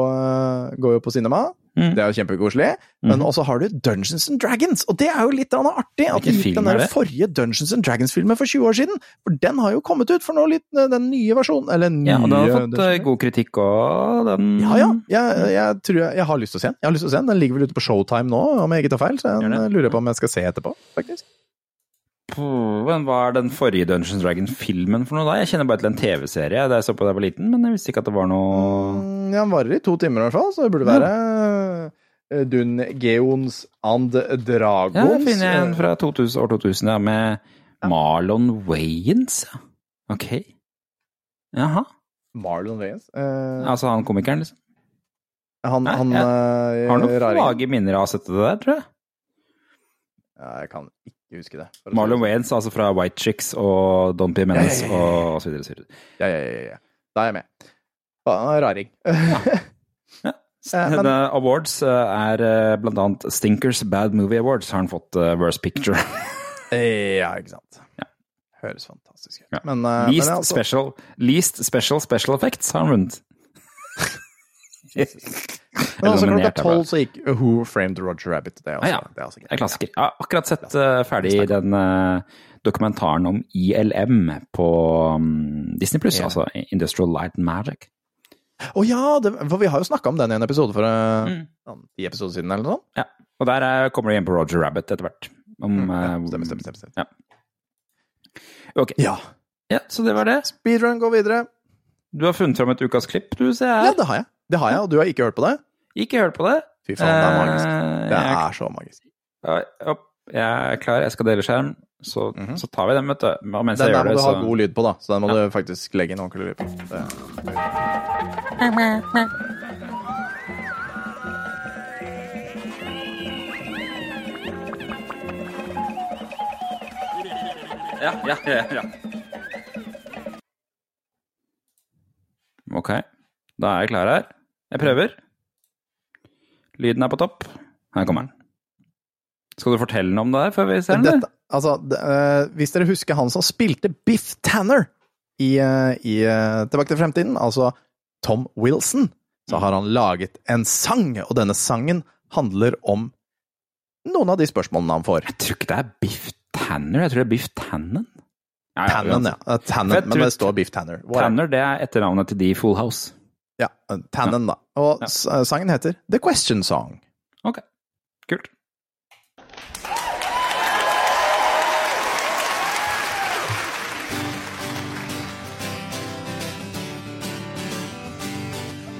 går jo på cinema. Mhm. Det er jo kjempekoselig. Men Mhm. også har du Dungeons and Dragons, og det er jo litt artig. At de gikk den er der forrige Dungeons and Dragons-filmen for 20 år siden. For den har jo kommet ut for nå litt, eh, den nye versjonen. Eller nye Ja, og den har fått Dungeons eh, god kritikk òg, den. ja, ja. Jeg, jeg tror jeg, jeg har lyst til å se den. Jeg har lyst til å se Den Den ligger vel ute på Showtime nå, om jeg ikke tar feil. Så jeg lurer på om jeg skal se etterpå, faktisk. Men hva er den forrige Dungeons Dragon-filmen for noe da? Jeg kjenner bare til en TV-serie da jeg så på da jeg var liten, men jeg visste ikke at det var noe Mm, Ja, Den varer i to timer i hvert fall, så det burde være ja. Dun Geons and Dragons. Ja, der finner jeg en fra 2000, år 2000, ja, med Marlon Wayans. Ok. Jaha. Marlon Wayans. Eh, Altså han komikeren, liksom. han Nei, han jeg eh, Har noen vage minner av å ha sett det der, tror jeg. Ja, jeg kan ikke husker det. si Marlon sånn. Wayans, altså fra White Chicks og Don P. Menace Ja, ja, ja, og så videre. Ja, ja, ja, ja. Da er jeg med. Faen, raring. ja. men- Awards eh, er eh, blant annet Stinkers Bad Movie Awards har han fått eh, Worst Picture. Eh, ja, ikke sant. Høres fantastisk ut. Ja. Men, eh, Least, men altså, special, least Special Special Effects har han vunnet. men altså klokka tolv så gikk Who Framed Roger Rabbit. Det er også, Ah, ja. det er også greit. Er klassiker. Jeg har akkurat sett uh, ferdig den uh, dokumentaren om ILM på um, Disney Pluss, yeah. altså Industrial Light and Magic. Å ja, det, for vi har jo snakka om den i en episode for uh, Mm. sånn ti episoder siden, eller noe sånt. Ja. Og der uh, kommer du igjen på Roger Rabbit etter hvert. Om, Mm, ja, stemmer, stemmer, stemmer, stemmer, Ja. Ok. Ja. Ja, så det var det. Speedrun går videre. Du har funnet fram et ukas klipp, du, ser Ja, det har jeg. Det har jeg, og du har ikke hørt på det? Ikke hørt på det. Fy faen, det er magisk. Eh, Det jeg- er så magisk. Ja. Jeg er klar, jeg skal dele skjerm. Så, Mhm. så tar vi den, vet du. Og mens Den jeg der må det, du ha god lyd på, da. Så den må du faktisk legge inn ordentlig lyd på. Det. Ja, ja, ja, ja. Ok, da er jeg klar her. Jeg prøver. Lyden er på topp. Her kommer den. Skal du fortelle noe om det her før vi ser den? Dette, altså, det, uh, hvis dere husker han som spilte Biff Tanner i, uh, i uh, Tilbake til fremtiden, altså Tom Wilson, så har han laget en sang, og denne sangen handler om noen av de spørsmålene han får. Jeg tror ikke det er Biff Tanner, jeg tror det er Biff Tannen. Tannen, ja. Tannen, men det står Biff Tanner. Tanner, det er etternavnet til de i Full House. Ja, Tannen, da. Og Ja. s- eh, sangen heter The Question Song. Ok, kult.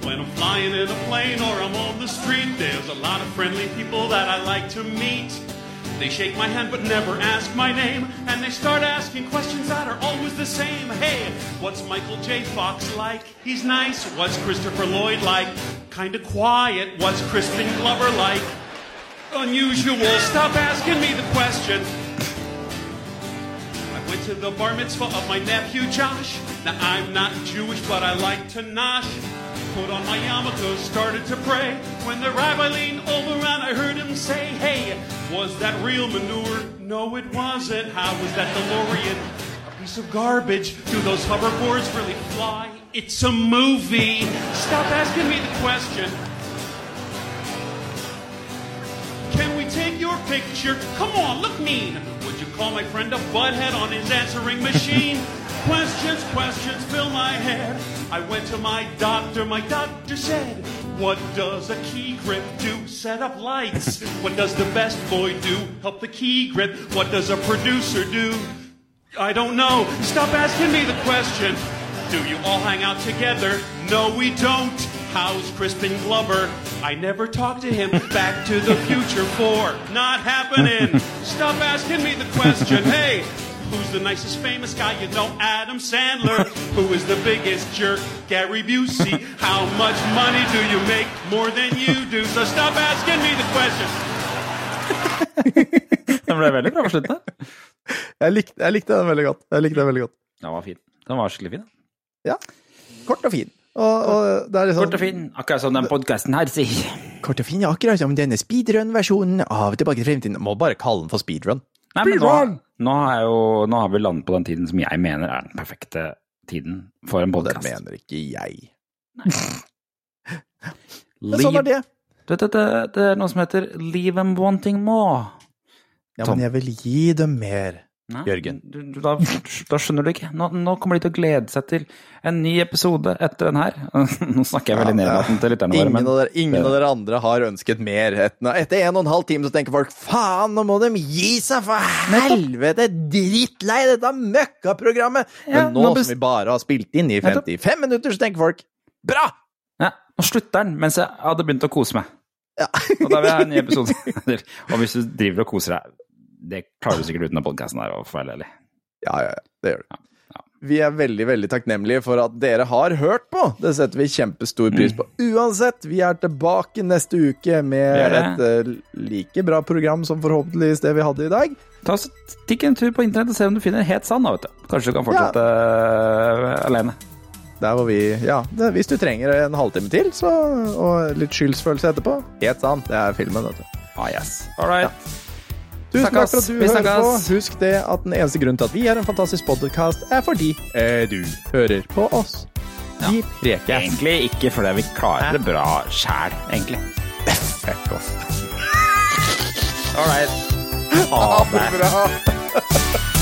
When I'm flying in a plane or I'm on the street, there's a lot of friendly people that I like to meet. They shake my hand but never ask my name, and they start asking questions that are always the same. Hey, what's Michael J. Fox like? He's nice. What's Christopher Lloyd like? Kinda quiet. What's Crispin Glover like? Unusual. Stop asking me the question. I went to the bar mitzvah of my nephew Josh. Now I'm not Jewish, but I like to nosh. Put on my yarmulke, started to pray. When the rabbi leaned over and I heard him say, Hey, was that real manure? No, it wasn't. How was that DeLorean? A piece of garbage. Do those hoverboards really fly? It's a movie. Stop asking me the question. Can we take your picture? Come on, look mean. Would you call my friend a butthead on his answering machine? Questions, questions fill my head. I went to my doctor, my doctor said, What does a key grip do? Set up lights. what does the best boy do? Help the key grip. What does a producer do? I don't know. Stop asking me the question. Do you all hang out together? No, we don't. How's Crispin Glover? I never talked to him. Back to the Future 4. Not happening. Stop asking me the question. Hey, who's the nicest famous guy? You know, Adam Sandler. Who is the biggest jerk? Gary Busey. How much money do you make? More than you do. So stop asking me the question. Den ble veldig bra på slutten. Jeg likte, jeg likte den veldig godt. Jeg likte den veldig godt. Den var fin. Den var skikkelig fin. Ja, Kort og fin. Og, og det er liksom Kort og fin, akkurat som den podkasten her sier. Kort og fin, akkurat som denne speedrun-versjonen av Tilbake til fremtiden. Må bare kalle den for speedrun. Nei, men nå, nå, er jo, nå har vi landet på den tiden som jeg mener er den perfekte tiden for en podkast. det mener ikke jeg. Men sånn er det. Det, det, det, det er noe som heter Leave them wanting more. Ja, Tom. men jeg vil gi dem mer. Nei, Jørgen. Du, du, da, da skjønner du ikke. Nå, nå kommer de til å glede seg til en ny episode etter den her. Nå snakker jeg veldig nedlatende til lytterne våre, Ingen, dere, ingen av dere andre har ønsket mer. Et- Etter en og en halv time så tenker folk faen, nå må de gi seg, for helvete! Drittlei dette møkkaprogrammet! Ja, Men nå nå best... som vi bare har spilt inn i 55 minutter, så tenker folk bra! ja, nå slutter den mens jeg hadde begynt å kose meg. Ja. Og da vil jeg ha en ny episode. og hvis du driver og koser deg, det klarer du sikkert uten av podkasten her, for å være ærlig. Ja, ja, ja, det gjør du. Ja. Vi er veldig veldig takknemlige for at dere har hørt på. Det setter vi kjempestor pris på. Uansett, vi er tilbake neste uke med et uh, like bra program som forhåpentligvis det vi hadde i dag. Ta Stikk en tur på internett og se om du finner het sand, vet du. Kanskje du kan fortsette øh, alene. Der hvor vi Ja, det, hvis du trenger en halvtime til, så, og litt skyldsfølelse etterpå Helt sant, det er filmen, vet du. Ah, yes. All right. Tusen takk for at du hører på. Husk det at den eneste grunnen til at vi er en fantastisk podcast, er fordi eh, du hører på oss. Vi preker. Egentlig ikke fordi vi klarer det bra sjæl, egentlig. Fuck off. All right. Ha det.